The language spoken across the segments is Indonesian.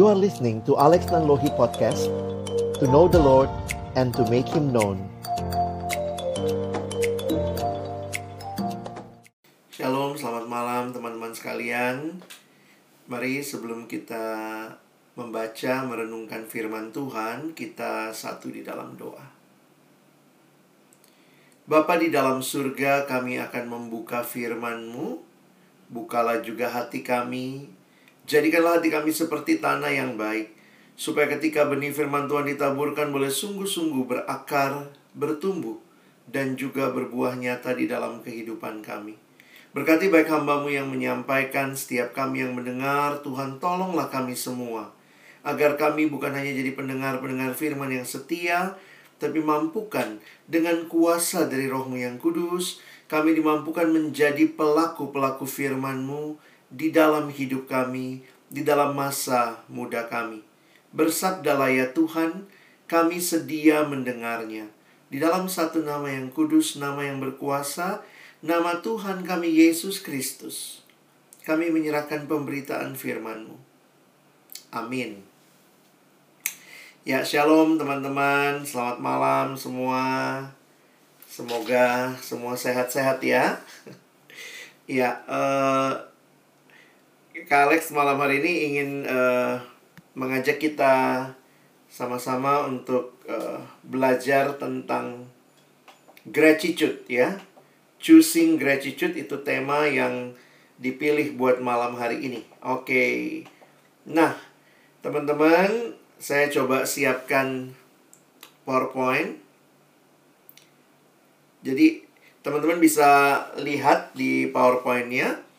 You are listening to Alex Nanlohi Podcast To know the Lord and to make Him known. Shalom, selamat malam teman-teman sekalian. Mari sebelum kita membaca, merenungkan firman Tuhan Kita satu di dalam doa. Bapa di dalam surga kami akan membuka firman-Mu. Bukalah juga hati kami Jadikanlah hati kami seperti tanah yang baik, supaya ketika benih firman Tuhan ditaburkan boleh sungguh-sungguh berakar, bertumbuh, dan juga berbuah nyata di dalam kehidupan kami. Berkati baik hambamu yang menyampaikan, setiap kami yang mendengar, Tuhan tolonglah kami semua. Agar kami bukan hanya jadi pendengar-pendengar firman yang setia, tapi mampukan dengan kuasa dari rohmu yang kudus, kami dimampukan menjadi pelaku-pelaku firman-Mu di dalam hidup kami, di dalam masa muda kami. Bersabdalah ya Tuhan, kami sedia mendengarnya. Di dalam satu nama yang kudus, nama yang berkuasa, nama Tuhan kami Yesus Kristus. Kami menyerahkan pemberitaan firman-Mu. Amin. Ya, shalom teman-teman. Selamat malam semua. Semoga semua sehat-sehat ya. ya, uh, Kak Alex malam hari ini ingin uh, mengajak kita sama-sama untuk uh, belajar tentang gratitude ya. Choosing gratitude itu tema yang dipilih buat malam hari ini. Oke. Okay. Nah, teman-teman, saya coba siapkan PowerPoint. Jadi, teman-teman bisa lihat di PowerPoint-nya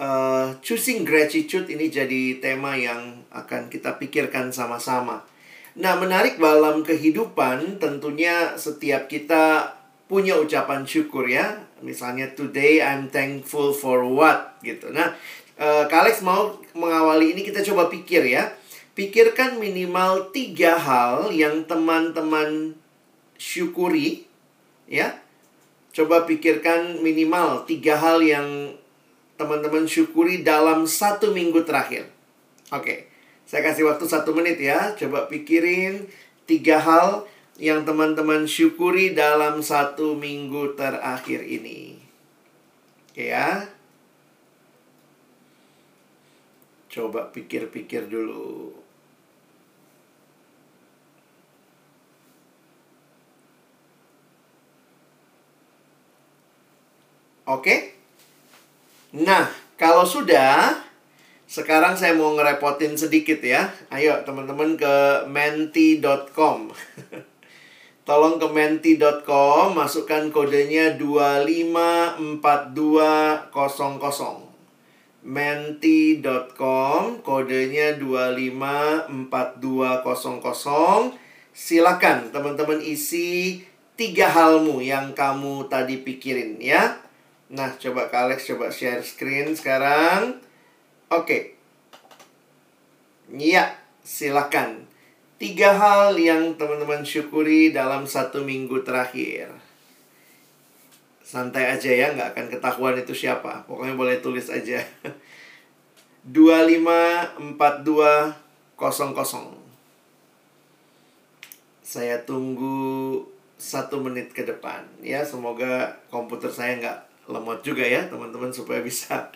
uh, choosing gratitude ini jadi tema yang akan kita pikirkan sama-sama. Nah, menarik dalam kehidupan tentunya setiap kita punya ucapan syukur ya. Misalnya today I'm thankful for what gitu. Nah, uh, Kalex mau mengawali ini kita coba pikir ya. Pikirkan minimal tiga hal yang teman-teman syukuri ya. Coba pikirkan minimal tiga hal yang teman-teman syukuri dalam satu minggu terakhir? Oke, saya kasih waktu satu menit ya. Coba pikirin tiga hal yang teman-teman syukuri dalam satu minggu terakhir ini. Oke ya. Coba pikir-pikir dulu. Oke? Okay? Nah, kalau sudah, sekarang saya mau ngerepotin sedikit ya. Ayo teman-teman ke menti.com. Tolong ke menti.com, masukkan kodenya 254200. Menti.com, kodenya 254200. Silakan teman-teman isi tiga halmu yang kamu tadi pikirin ya. Nah, coba Kak Alex coba share screen sekarang. Oke. Iya, silakan. Tiga hal yang teman-teman syukuri dalam satu minggu terakhir. Santai aja ya, nggak akan ketahuan itu siapa. Pokoknya boleh tulis aja. 254200. Saya tunggu satu menit ke depan ya. Semoga komputer saya nggak lemot juga ya teman-teman supaya bisa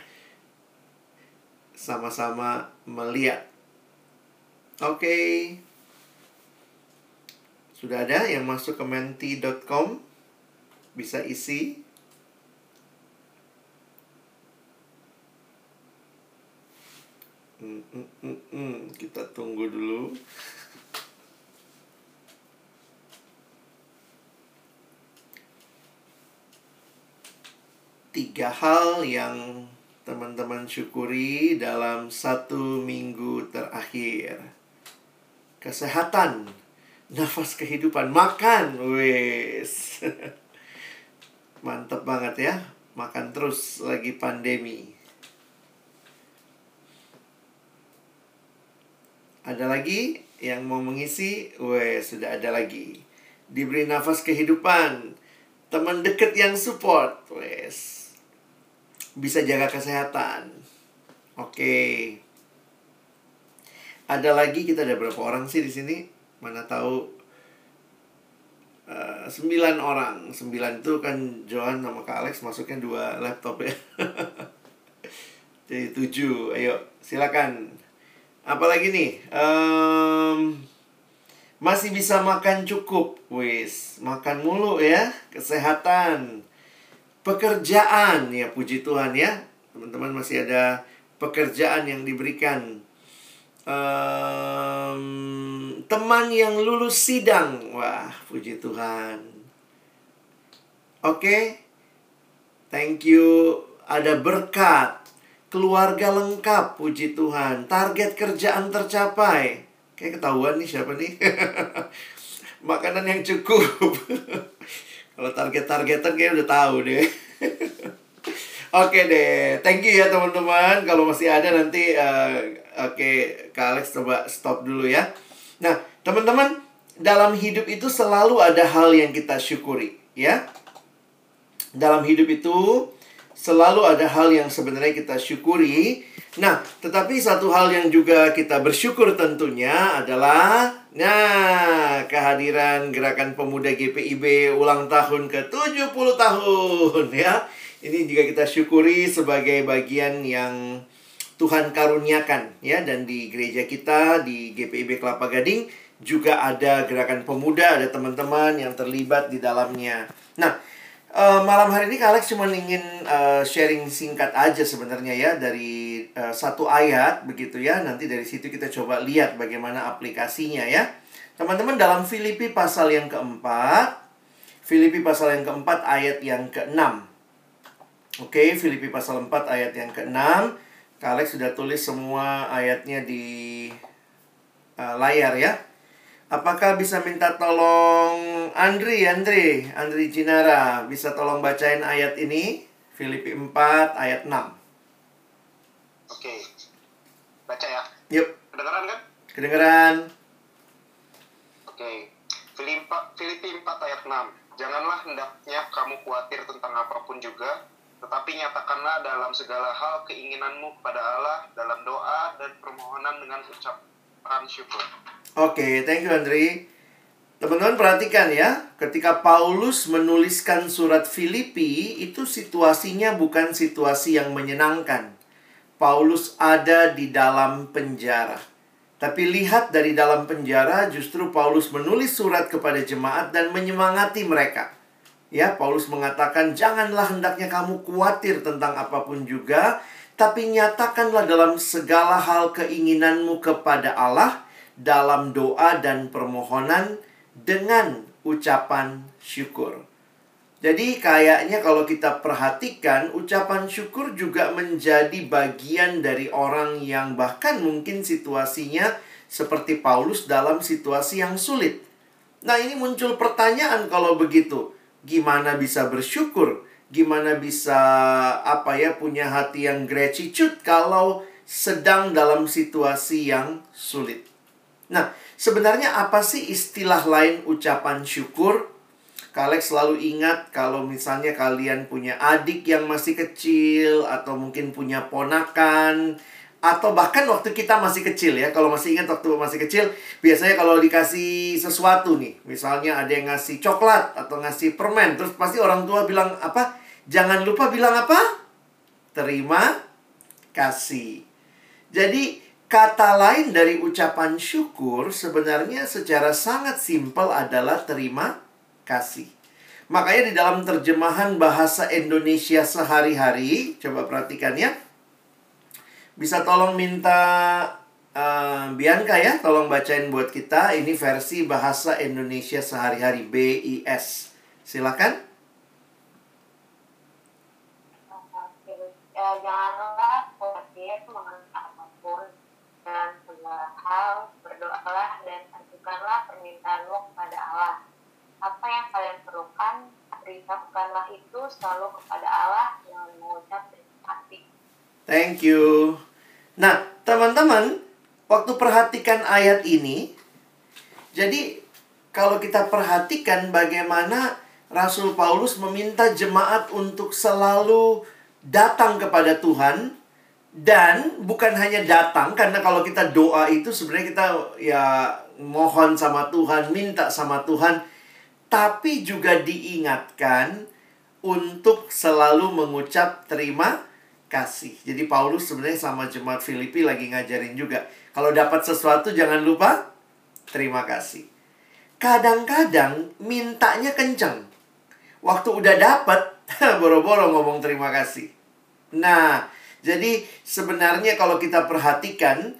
sama-sama melihat. Oke. Okay. Sudah ada yang masuk ke menti.com bisa isi. Hmm, hmm, hmm, hmm. Kita tunggu dulu. Tiga hal yang teman-teman syukuri dalam satu minggu terakhir. Kesehatan, nafas kehidupan, makan, wes. Mantep banget ya, makan terus lagi pandemi. Ada lagi yang mau mengisi? Wes, sudah ada lagi. Diberi nafas kehidupan, teman dekat yang support, wes bisa jaga kesehatan. Oke. Ada lagi kita ada berapa orang sih di sini? Mana tahu uh, sembilan orang. Sembilan itu kan Johan sama Kak Alex masuknya dua laptop ya. Jadi tujuh. Ayo silakan. Apalagi nih? Um, masih bisa makan cukup, wis. Makan mulu ya, kesehatan. Pekerjaan ya, puji Tuhan ya. Teman-teman masih ada pekerjaan yang diberikan. Um, teman yang lulus sidang, wah, puji Tuhan. Oke, okay. thank you. Ada berkat, keluarga lengkap, puji Tuhan. Target kerjaan tercapai. Kayak ketahuan nih siapa nih. Makanan yang cukup. Kalau target-targetan kayak udah tahu deh. Oke deh, thank you ya teman-teman. Kalau masih ada nanti, uh, oke, okay, Kak Alex coba stop dulu ya. Nah, teman-teman, dalam hidup itu selalu ada hal yang kita syukuri, ya. Dalam hidup itu selalu ada hal yang sebenarnya kita syukuri. Nah, tetapi satu hal yang juga kita bersyukur tentunya adalah nah, kehadiran Gerakan Pemuda GPIB ulang tahun ke-70 tahun ya. Ini juga kita syukuri sebagai bagian yang Tuhan karuniakan ya dan di gereja kita di GPIB Kelapa Gading juga ada gerakan pemuda, ada teman-teman yang terlibat di dalamnya. Nah, uh, malam hari ini Alex cuma ingin uh, sharing singkat aja sebenarnya ya dari uh, satu ayat begitu ya. Nanti dari situ kita coba lihat bagaimana aplikasinya ya. Teman-teman dalam Filipi pasal yang keempat, Filipi pasal yang keempat ayat yang keenam. Oke, Filipi pasal 4 ayat yang ke-6. Kalex sudah tulis semua ayatnya di uh, layar ya. Apakah bisa minta tolong Andri, Andri, Andri Jinara bisa tolong bacain ayat ini? Filipi 4 ayat 6. Oke. Baca ya. Yuk. Kedengeran kan? Kedengeran. Oke. Filipi 4 ayat 6. Janganlah hendaknya kamu khawatir tentang apa pun juga, tetapi nyatakanlah dalam segala hal keinginanmu kepada Allah dalam doa dan permohonan dengan ucapan syukur. Oke, okay, thank you Andri. Teman-teman perhatikan ya, ketika Paulus menuliskan surat Filipi, itu situasinya bukan situasi yang menyenangkan. Paulus ada di dalam penjara. Tapi lihat dari dalam penjara, justru Paulus menulis surat kepada jemaat dan menyemangati mereka. Ya, Paulus mengatakan, "Janganlah hendaknya kamu khawatir tentang apa pun juga, tapi nyatakanlah dalam segala hal keinginanmu kepada Allah dalam doa dan permohonan dengan ucapan syukur." Jadi kayaknya kalau kita perhatikan ucapan syukur juga menjadi bagian dari orang yang bahkan mungkin situasinya seperti Paulus dalam situasi yang sulit. Nah, ini muncul pertanyaan kalau begitu gimana bisa bersyukur, gimana bisa apa ya punya hati yang gratitude kalau sedang dalam situasi yang sulit. Nah, sebenarnya apa sih istilah lain ucapan syukur? Kalian selalu ingat kalau misalnya kalian punya adik yang masih kecil atau mungkin punya ponakan atau bahkan waktu kita masih kecil ya kalau masih ingat waktu masih kecil biasanya kalau dikasih sesuatu nih misalnya ada yang ngasih coklat atau ngasih permen terus pasti orang tua bilang apa? Jangan lupa bilang apa? Terima kasih. Jadi kata lain dari ucapan syukur sebenarnya secara sangat simpel adalah terima kasih makanya di dalam terjemahan bahasa Indonesia sehari-hari coba perhatikan ya bisa tolong minta uh, Bianca ya, tolong bacain buat kita. Ini versi bahasa Indonesia sehari-hari BIS. Silakan. Ya, janganlah khawatir mengenai apa pun dan segala hal berdoalah dan ajukanlah permintaanmu kepada Allah. Apa yang kalian perlukan, beritahukanlah itu selalu kepada Allah dengan mengucap terima kasih Thank you. Nah, teman-teman, waktu perhatikan ayat ini, jadi kalau kita perhatikan bagaimana Rasul Paulus meminta jemaat untuk selalu datang kepada Tuhan Dan bukan hanya datang karena kalau kita doa itu sebenarnya kita ya mohon sama Tuhan, minta sama Tuhan, tapi juga diingatkan untuk selalu mengucap terima kasih. Jadi Paulus sebenarnya sama jemaat Filipi lagi ngajarin juga. Kalau dapat sesuatu jangan lupa terima kasih. Kadang-kadang mintanya kenceng. Waktu udah dapat, boro-boro ngomong terima kasih. Nah, jadi sebenarnya kalau kita perhatikan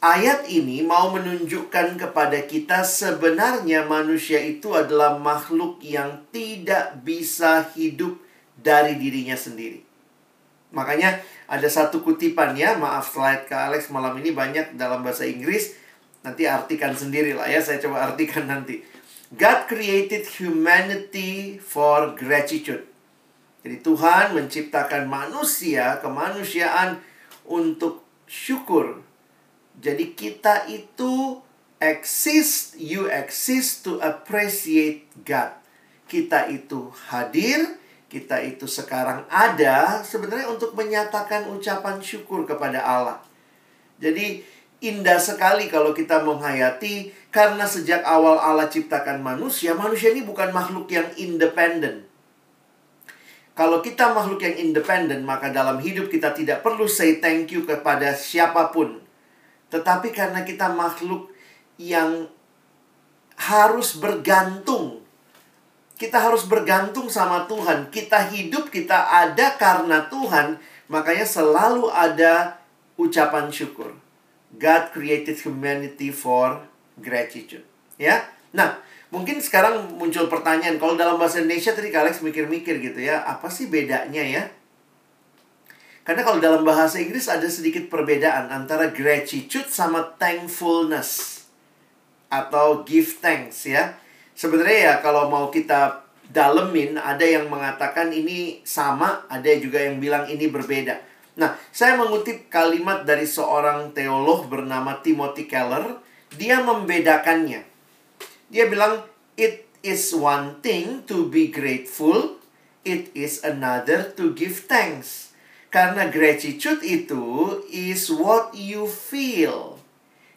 ayat ini mau menunjukkan kepada kita sebenarnya manusia itu adalah makhluk yang tidak bisa hidup dari dirinya sendiri. Makanya ada satu kutipan ya, maaf slide ke Alex malam ini banyak dalam bahasa Inggris. Nanti artikan sendiri lah ya, saya coba artikan nanti. God created humanity for gratitude. Jadi Tuhan menciptakan manusia, kemanusiaan untuk syukur. Jadi kita itu exist, you exist to appreciate God. Kita itu hadir, kita itu sekarang ada sebenarnya untuk menyatakan ucapan syukur kepada Allah. Jadi indah sekali kalau kita menghayati karena sejak awal Allah ciptakan manusia, manusia ini bukan makhluk yang independen kalau kita makhluk yang independen, maka dalam hidup kita tidak perlu say thank you kepada siapa pun. Tetapi karena kita makhluk yang harus bergantung. Kita harus bergantung sama Tuhan. Kita hidup, kita ada karena Tuhan. Makanya selalu ada ucapan syukur. God created humanity for gratitude. Ya. Nah, Mungkin sekarang muncul pertanyaan, kalau dalam bahasa Indonesia tadi Alex mikir-mikir gitu ya, apa sih bedanya ya? Karena kalau dalam bahasa Inggris ada sedikit perbedaan antara gratitude sama thankfulness atau give thanks ya. Sebenarnya ya kalau mau kita dalemin ada yang mengatakan ini sama, ada juga yang bilang ini berbeda. Nah, saya mengutip kalimat dari seorang teolog bernama Timothy Keller, dia membedakannya. Dia bilang, it is one thing to be grateful, it is another to give thanks. Karena gratitude itu is what you feel.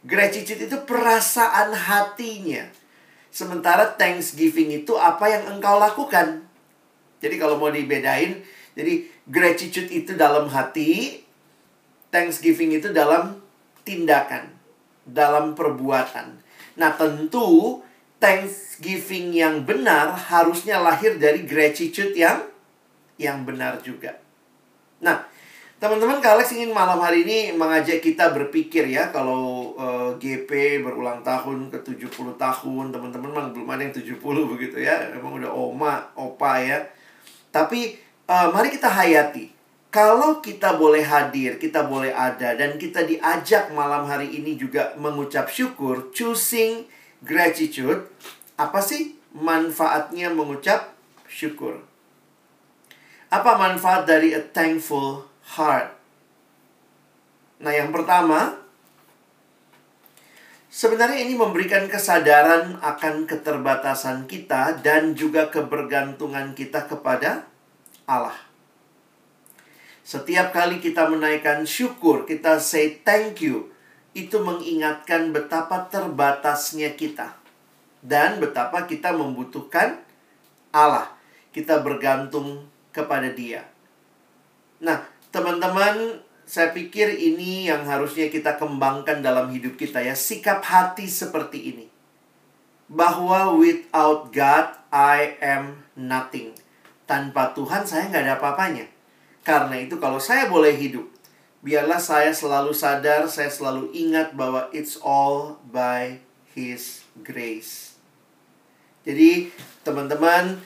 Gratitude itu perasaan hatinya. Sementara thanksgiving itu apa yang engkau lakukan. Jadi kalau mau dibedain, jadi gratitude itu dalam hati, thanksgiving itu dalam tindakan, dalam perbuatan. Nah, tentu thanksgiving yang benar harusnya lahir dari gratitude yang yang benar juga. Nah, teman-teman Kalex ingin malam hari ini mengajak kita berpikir ya kalau uh, eh, GP berulang tahun ke 70 tahun, teman-teman memang belum ada yang 70 begitu ya. Emang udah oma, opa ya. Tapi uh, mari kita hayati. Kalau kita boleh hadir, kita boleh ada dan kita diajak malam hari ini juga mengucap syukur, choosing gratitude, apa sih manfaatnya mengucap syukur? Apa manfaat dari a thankful heart? Nah, yang pertama, sebenarnya ini memberikan kesadaran akan keterbatasan kita dan juga kebergantungan kita kepada Allah. Setiap kali kita menaikkan syukur, kita say thank you itu mengingatkan betapa terbatasnya kita dan betapa kita membutuhkan Allah. Kita bergantung kepada Dia. Nah, teman-teman, saya pikir ini yang harusnya kita kembangkan dalam hidup kita ya, sikap hati seperti ini. Bahwa without God, I am nothing. Tanpa Tuhan, saya nggak ada apa-apanya. Karena itu kalau saya boleh hidup, biarlah saya selalu sadar, saya selalu ingat bahwa it's all by His grace. Jadi, teman-teman,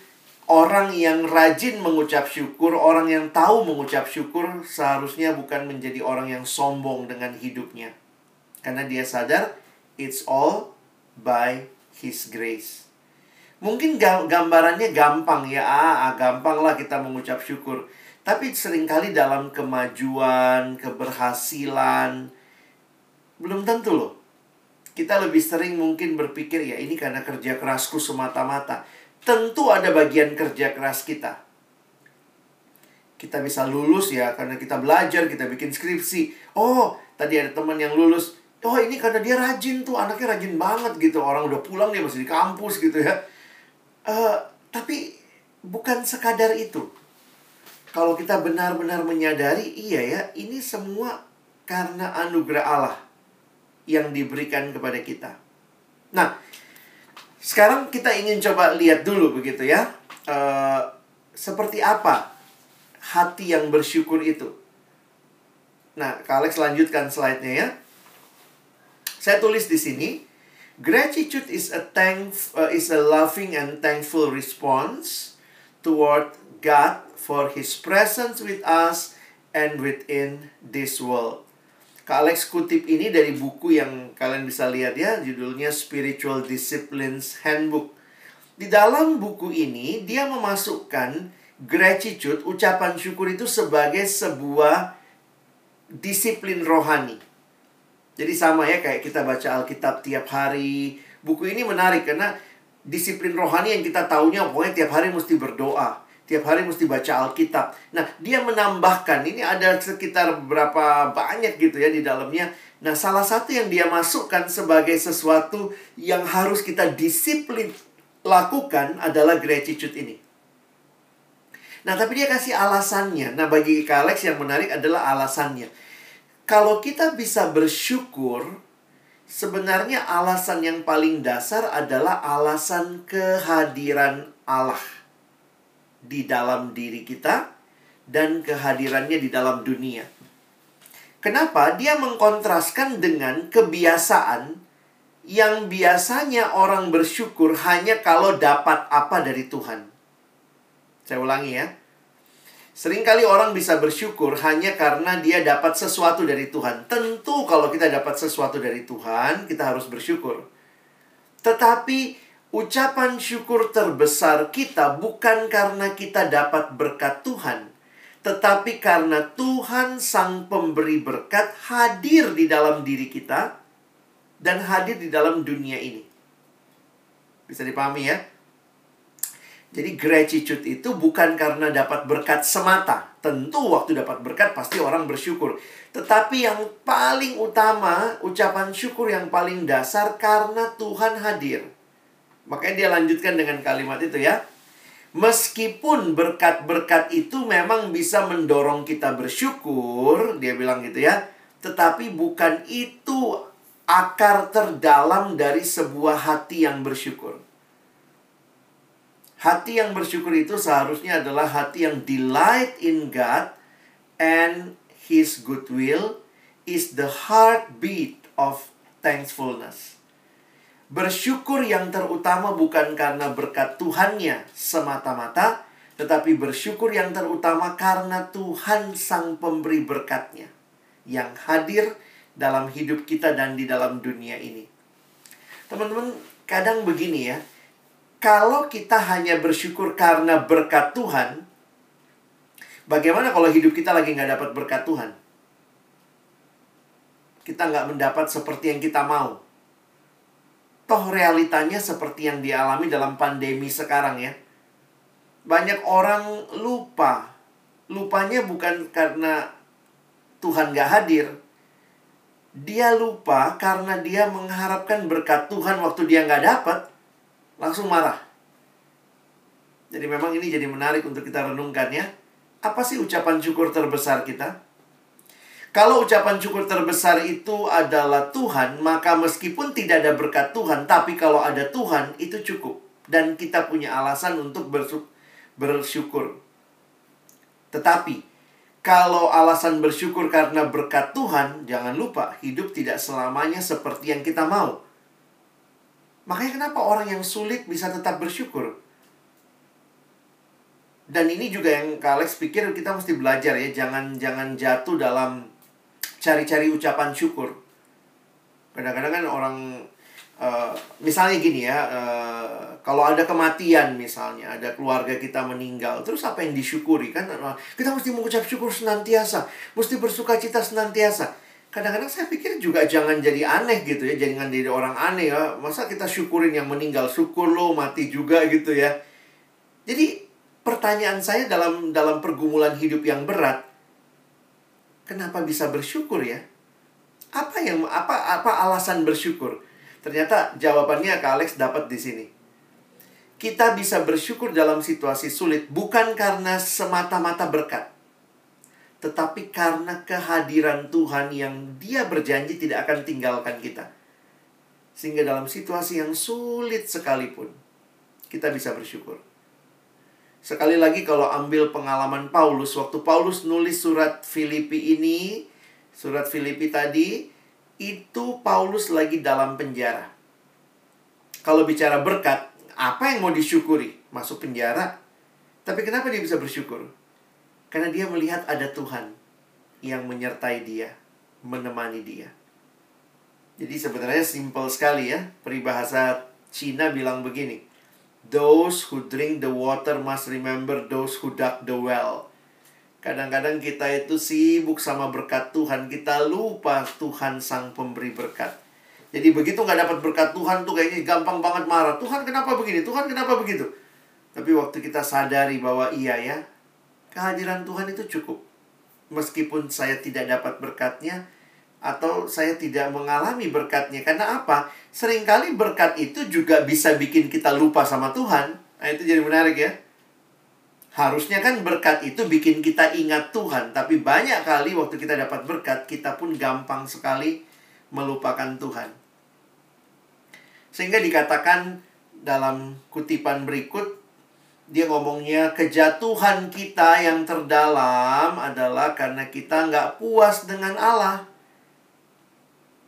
orang yang rajin mengucap syukur, orang yang tahu mengucap syukur, seharusnya bukan menjadi orang yang sombong dengan hidupnya, karena dia sadar it's all by His grace. Mungkin gambarannya gampang ya, ah, ah gampang lah kita mengucap syukur. Tapi sering kali dalam kemajuan, keberhasilan, belum tentu loh. Kita lebih sering mungkin berpikir, ya ini karena kerja kerasku semata-mata. Tentu ada bagian kerja keras kita. kita bisa lulus ya karena kita belajar, kita bikin skripsi. Oh, tadi ada teman yang lulus. Oh, ini karena dia rajin tuh, anaknya rajin banget gitu. Orang udah pulang dia masih di kampus gitu ya. Uh, tapi bukan sekadar itu. Kalau kita benar-benar menyadari, iya ya, ini semua karena anugerah Allah yang diberikan kepada kita. Nah, sekarang kita ingin coba lihat dulu begitu ya. Uh, seperti apa hati yang bersyukur itu. Nah, Kak Alex lanjutkan slide-nya ya. Saya tulis di sini, gratitude is a thank uh, is a loving and thankful response toward God for his presence with us and within this world. Kak Alex kutip ini dari buku yang kalian bisa lihat ya, judulnya Spiritual Disciplines Handbook. Di dalam buku ini, dia memasukkan gratitude, ucapan syukur itu sebagai sebuah disiplin rohani. Jadi sama ya kayak kita baca Alkitab tiap hari. Buku ini menarik karena disiplin rohani yang kita taunya pokoknya tiap hari mesti berdoa tiap hari mesti baca Alkitab. Nah, dia menambahkan, ini ada sekitar berapa banyak gitu ya di dalamnya. Nah, salah satu yang dia masukkan sebagai sesuatu yang harus kita disiplin lakukan adalah gratitude ini. Nah, tapi dia kasih alasannya. Nah, bagi Alex yang menarik adalah alasannya. Kalau kita bisa bersyukur, sebenarnya alasan yang paling dasar adalah alasan kehadiran Allah di dalam diri kita dan kehadirannya di dalam dunia. Kenapa? Dia mengkontraskan dengan kebiasaan yang biasanya orang bersyukur hanya kalau dapat apa dari Tuhan. Saya ulangi ya. Seringkali orang bisa bersyukur hanya karena dia dapat sesuatu dari Tuhan. Tentu kalau kita dapat sesuatu dari Tuhan, kita harus bersyukur. Tetapi Ucapan syukur terbesar kita bukan karena kita dapat berkat Tuhan, tetapi karena Tuhan, Sang Pemberi berkat, hadir di dalam diri kita dan hadir di dalam dunia ini. Bisa dipahami ya? Jadi gratitude itu bukan karena dapat berkat semata. Tentu waktu dapat berkat pasti orang bersyukur. Tetapi yang paling utama, ucapan syukur yang paling dasar karena Tuhan hadir. Makanya dia lanjutkan dengan kalimat itu ya. Meskipun berkat-berkat itu memang bisa mendorong kita bersyukur, dia bilang gitu ya. Tetapi bukan itu akar terdalam dari sebuah hati yang bersyukur. Hati yang bersyukur itu seharusnya adalah hati yang delight in God and His goodwill is the heartbeat of thankfulness. Bersyukur yang terutama bukan karena berkat Tuhannya semata-mata, tetapi bersyukur yang terutama karena Tuhan Sang Pemberi berkatnya yang hadir dalam hidup kita dan di dalam dunia ini. Teman-teman, kadang begini ya, kalau kita hanya bersyukur karena berkat Tuhan, bagaimana kalau hidup kita lagi nggak dapat berkat Tuhan? Kita nggak mendapat seperti yang kita mau Toh realitanya seperti yang dialami dalam pandemi sekarang ya. Banyak orang lupa. Lupanya bukan karena Tuhan gak hadir. Dia lupa karena dia mengharapkan berkat Tuhan waktu dia gak dapat. Langsung marah. Jadi memang ini jadi menarik untuk kita renungkan ya. Apa sih ucapan syukur terbesar kita? Kalau ucapan syukur terbesar itu adalah Tuhan, maka meskipun tidak ada berkat Tuhan, tapi kalau ada Tuhan, itu cukup. Dan kita punya alasan untuk bersyukur. Tetapi, kalau alasan bersyukur karena berkat Tuhan, jangan lupa, hidup tidak selamanya seperti yang kita mau. Makanya kenapa orang yang sulit bisa tetap bersyukur? Dan ini juga yang Kak Alex pikir kita mesti belajar ya, jangan jangan jatuh dalam cari-cari ucapan syukur. Kadang-kadang kan orang uh, misalnya gini ya, uh, kalau ada kematian misalnya, ada keluarga kita meninggal, terus apa yang disyukuri kan? Kita mesti mengucap syukur senantiasa, mesti bersuka cita senantiasa. Kadang-kadang saya pikir juga jangan jadi aneh gitu ya, jangan jadi orang aneh ya. Masa kita syukurin yang meninggal, syukur lo mati juga gitu ya. Jadi pertanyaan saya dalam dalam pergumulan hidup yang berat, kenapa bisa bersyukur ya? Apa yang apa apa alasan bersyukur? Ternyata jawabannya Kak Alex dapat di sini. Kita bisa bersyukur dalam situasi sulit bukan karena semata-mata berkat, tetapi karena kehadiran Tuhan yang Dia berjanji tidak akan tinggalkan kita. Sehingga dalam situasi yang sulit sekalipun, kita bisa bersyukur. Sekali lagi kalau ambil pengalaman Paulus, waktu Paulus nulis surat Filipi ini, surat Filipi tadi, itu Paulus lagi dalam penjara. Kalau bicara berkat, apa yang mau disyukuri? Masuk penjara. Tapi kenapa dia bisa bersyukur? Karena dia melihat ada Tuhan yang menyertai dia, menemani dia. Jadi sebenarnya simple sekali ya. Peribahasa Cina bilang begini. Those who drink the water must remember those who dug the well. Kadang-kadang kita itu sibuk sama berkat Tuhan, kita lupa Tuhan sang pemberi berkat. Jadi begitu nggak dapat berkat Tuhan tuh kayaknya gampang banget marah. Tuhan kenapa begini? Tuhan kenapa begitu? Tapi waktu kita sadari bahwa iya ya, kehadiran Tuhan itu cukup. Meskipun saya tidak dapat berkatnya, atau saya tidak mengalami berkatnya. Karena apa? Seringkali berkat itu juga bisa bikin kita lupa sama Tuhan. Nah, itu jadi menarik ya. Harusnya kan berkat itu bikin kita ingat Tuhan. Tapi banyak kali waktu kita dapat berkat, kita pun gampang sekali melupakan Tuhan. Sehingga dikatakan dalam kutipan berikut, dia ngomongnya kejatuhan kita yang terdalam adalah karena kita nggak puas dengan Allah.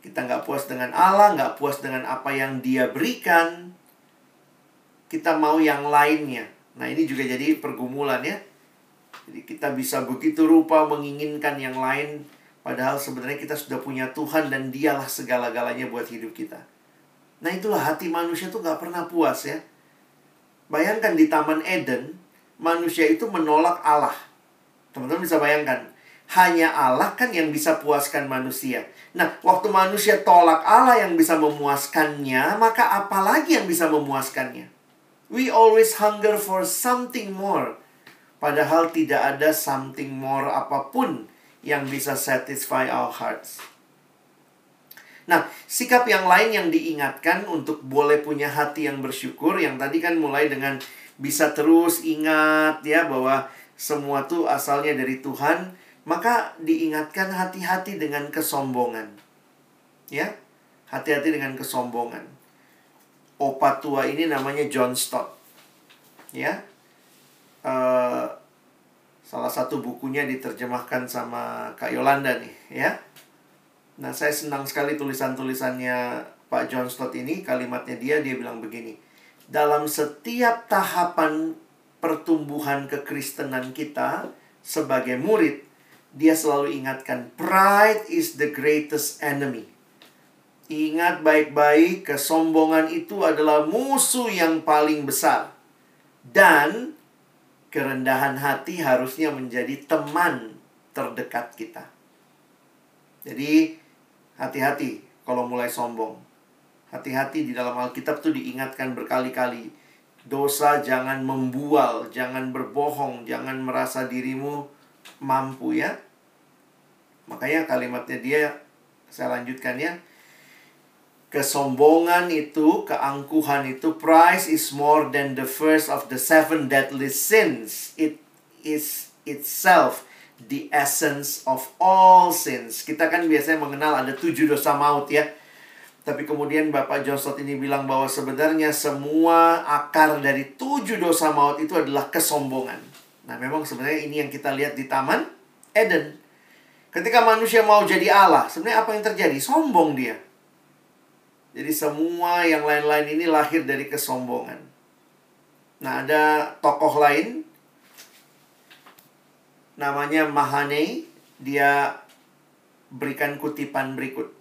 Kita nggak puas dengan Allah, nggak puas dengan apa yang dia berikan. Kita mau yang lainnya. Nah ini juga jadi pergumulan ya. Jadi kita bisa begitu rupa menginginkan yang lain Padahal sebenarnya kita sudah punya Tuhan dan dialah segala-galanya buat hidup kita. Nah itulah hati manusia tuh gak pernah puas ya. Bayangkan di Taman Eden, manusia itu menolak Allah. Teman-teman bisa bayangkan. Hanya Allah kan yang bisa puaskan manusia. Nah, waktu manusia tolak Allah yang bisa memuaskannya, maka apalagi yang bisa memuaskannya? We always hunger for something more. Padahal tidak ada something more apa pun yang bisa satisfy our hearts. Nah, sikap yang lain yang diingatkan untuk boleh punya hati yang bersyukur, yang tadi kan mulai dengan bisa terus ingat ya bahwa semua tuh asalnya dari Tuhan, maka diingatkan hati-hati dengan kesombongan. Ya, hati-hati dengan kesombongan. Opa tua ini namanya John Stott. Ya, uh, Salah satu bukunya diterjemahkan sama Kak Yolanda nih, ya. Nah, saya senang sekali tulisan-tulisannya Pak John Stott ini, kalimatnya dia, dia bilang begini. Dalam setiap tahapan pertumbuhan kekristenan kita sebagai murid, dia selalu ingatkan, pride is the greatest enemy. Ingat baik-baik, kesombongan itu adalah musuh yang paling besar. Dan kerendahan hati harusnya menjadi teman terdekat kita. Jadi hati-hati kalau mulai sombong. Hati-hati di dalam Alkitab tuh diingatkan berkali-kali. Dosa jangan membual, jangan berbohong, jangan merasa dirimu mampu ya. Makanya kalimatnya dia saya lanjutkan ya kesombongan itu, keangkuhan itu, price is more than the first of the seven deadly sins. It is itself the essence of all sins. Kita kan biasanya mengenal ada tujuh dosa maut ya. Tapi kemudian Bapak Joseph ini bilang bahwa sebenarnya semua akar dari tujuh dosa maut itu adalah kesombongan. Nah memang sebenarnya ini yang kita lihat di Taman Eden. Ketika manusia mau jadi Allah, sebenarnya apa yang terjadi? Sombong dia. Jadi semua yang lain-lain ini lahir dari kesombongan. Nah, ada tokoh lain namanya Mahane, dia berikan kutipan berikut.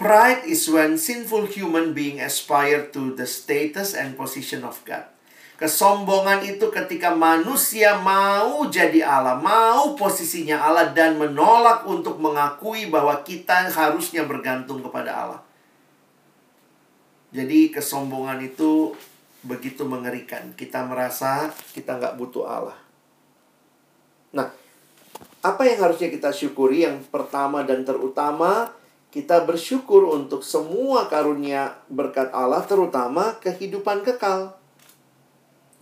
Pride is when sinful human being aspire to the status and position of God. Kesombongan itu ketika manusia mau jadi Allah, mau posisinya Allah dan menolak untuk mengakui bahwa kita harusnya bergantung kepada Allah. Jadi kesombongan itu begitu mengerikan. Kita merasa kita nggak butuh Allah. Nah, apa yang harusnya kita syukuri? Yang pertama dan terutama, kita bersyukur untuk semua karunia berkat Allah, terutama kehidupan kekal.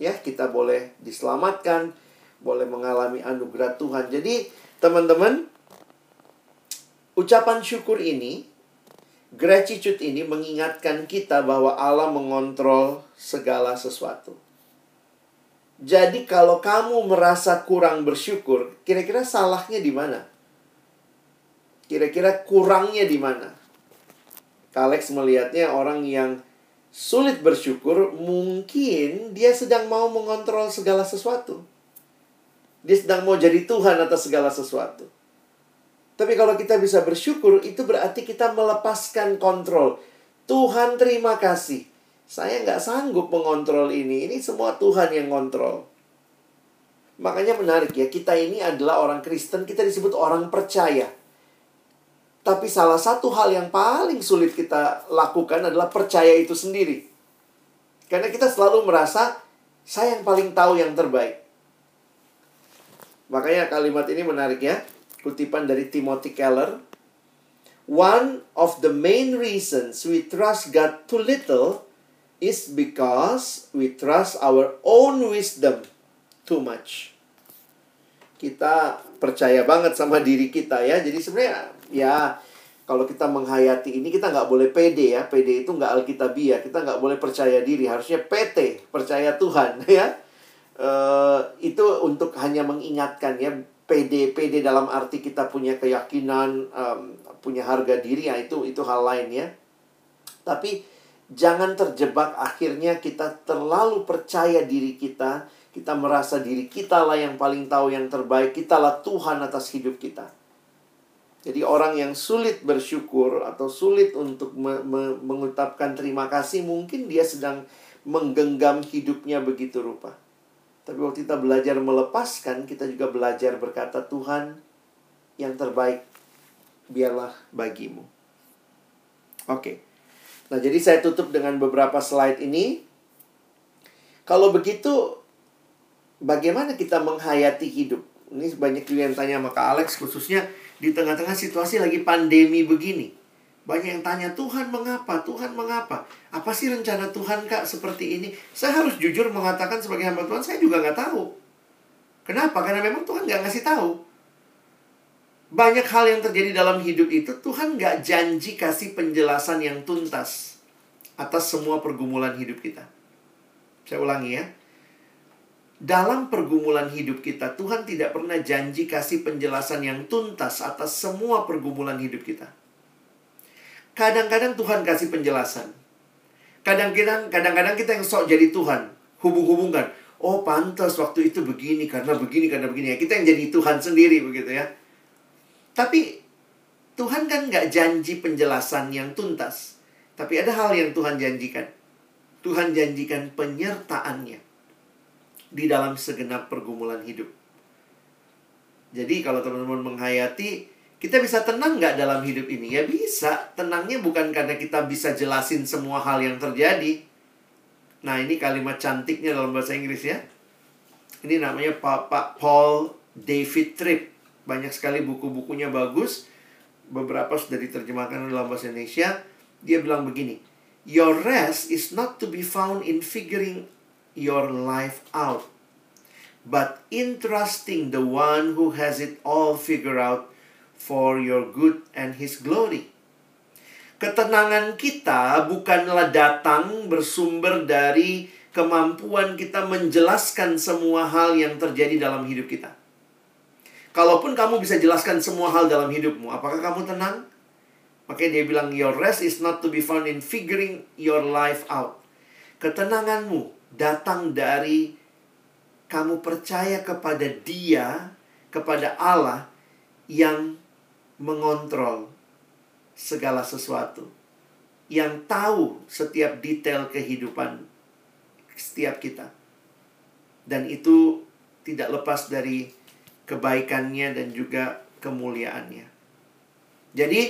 Ya, kita boleh diselamatkan, boleh mengalami anugerah Tuhan. Jadi, teman-teman, ucapan syukur ini Gratitude ini mengingatkan kita bahwa Allah mengontrol segala sesuatu. Jadi kalau kamu merasa kurang bersyukur, kira-kira salahnya di mana? Kira-kira kurangnya di mana? Alex melihatnya orang yang sulit bersyukur, mungkin dia sedang mau mengontrol segala sesuatu. Dia sedang mau jadi Tuhan atas segala sesuatu. Tapi kalau kita bisa bersyukur, itu berarti kita melepaskan kontrol. Tuhan terima kasih. Saya nggak sanggup mengontrol ini. Ini semua Tuhan yang kontrol. Makanya menarik ya, kita ini adalah orang Kristen, kita disebut orang percaya. Tapi salah satu hal yang paling sulit kita lakukan adalah percaya itu sendiri. Karena kita selalu merasa, saya yang paling tahu yang terbaik. Makanya kalimat ini menarik ya kutipan dari Timothy Keller. One of the main reasons we trust God too little is because we trust our own wisdom too much. Kita percaya banget sama diri kita ya. Jadi sebenarnya ya kalau kita menghayati ini kita nggak boleh pede ya. Pede itu nggak alkitabiah. Kita nggak boleh percaya diri. Harusnya PT, percaya Tuhan ya. Uh, itu untuk hanya mengingatkan ya PD PD dalam arti kita punya keyakinan um, punya harga diri ya itu itu hal lain ya tapi jangan terjebak akhirnya kita terlalu percaya diri kita kita merasa diri kita lah yang paling tahu yang terbaik kita lah Tuhan atas hidup kita jadi orang yang sulit bersyukur atau sulit untuk me me mengucapkan terima kasih mungkin dia sedang menggenggam hidupnya begitu rupa tapi waktu kita belajar melepaskan, kita juga belajar berkata, Tuhan, yang terbaik biarlah bagimu. Oke. Nah, jadi saya tutup dengan beberapa slide ini. Kalau begitu, bagaimana kita menghayati hidup? Ini banyak juga yang tanya sama Kak Alex, khususnya di tengah-tengah situasi lagi pandemi begini. Banyak yang tanya, Tuhan mengapa? Tuhan mengapa? Apa sih rencana Tuhan kak seperti ini? Saya harus jujur mengatakan sebagai hamba Tuhan, saya juga nggak tahu. Kenapa? Karena memang Tuhan nggak ngasih tahu. Banyak hal yang terjadi dalam hidup itu, Tuhan nggak janji kasih penjelasan yang tuntas atas semua pergumulan hidup kita. Saya ulangi ya. Dalam pergumulan hidup kita, Tuhan tidak pernah janji kasih penjelasan yang tuntas atas semua pergumulan hidup kita. Kadang-kadang Tuhan kasih penjelasan. Kadang-kadang kadang-kadang kita yang sok jadi Tuhan, hubung-hubungkan. Oh, pantas waktu itu begini karena begini karena begini ya. Kita yang jadi Tuhan sendiri begitu ya. Tapi Tuhan kan nggak janji penjelasan yang tuntas. Tapi ada hal yang Tuhan janjikan. Tuhan janjikan penyertaannya di dalam segenap pergumulan hidup. Jadi kalau teman-teman menghayati kita bisa tenang nggak dalam hidup ini? Ya bisa. Tenangnya bukan karena kita bisa jelasin semua hal yang terjadi. Nah ini kalimat cantiknya dalam bahasa Inggris ya. Ini namanya Pak Paul David Tripp. Banyak sekali buku-bukunya bagus. Beberapa sudah diterjemahkan dalam bahasa Indonesia. Dia bilang begini. Your rest is not to be found in figuring your life out. But in trusting the one who has it all figured out for your good and his glory. Ketenangan kita bukanlah datang bersumber dari kemampuan kita menjelaskan semua hal yang terjadi dalam hidup kita. Kalaupun kamu bisa jelaskan semua hal dalam hidupmu, apakah kamu tenang? Makanya dia bilang, your rest is not to be found in figuring your life out. Ketenanganmu datang dari kamu percaya kepada dia, kepada Allah yang mengontrol segala sesuatu, yang tahu setiap detail kehidupan setiap kita, dan itu tidak lepas dari kebaikannya dan juga kemuliaannya. Jadi,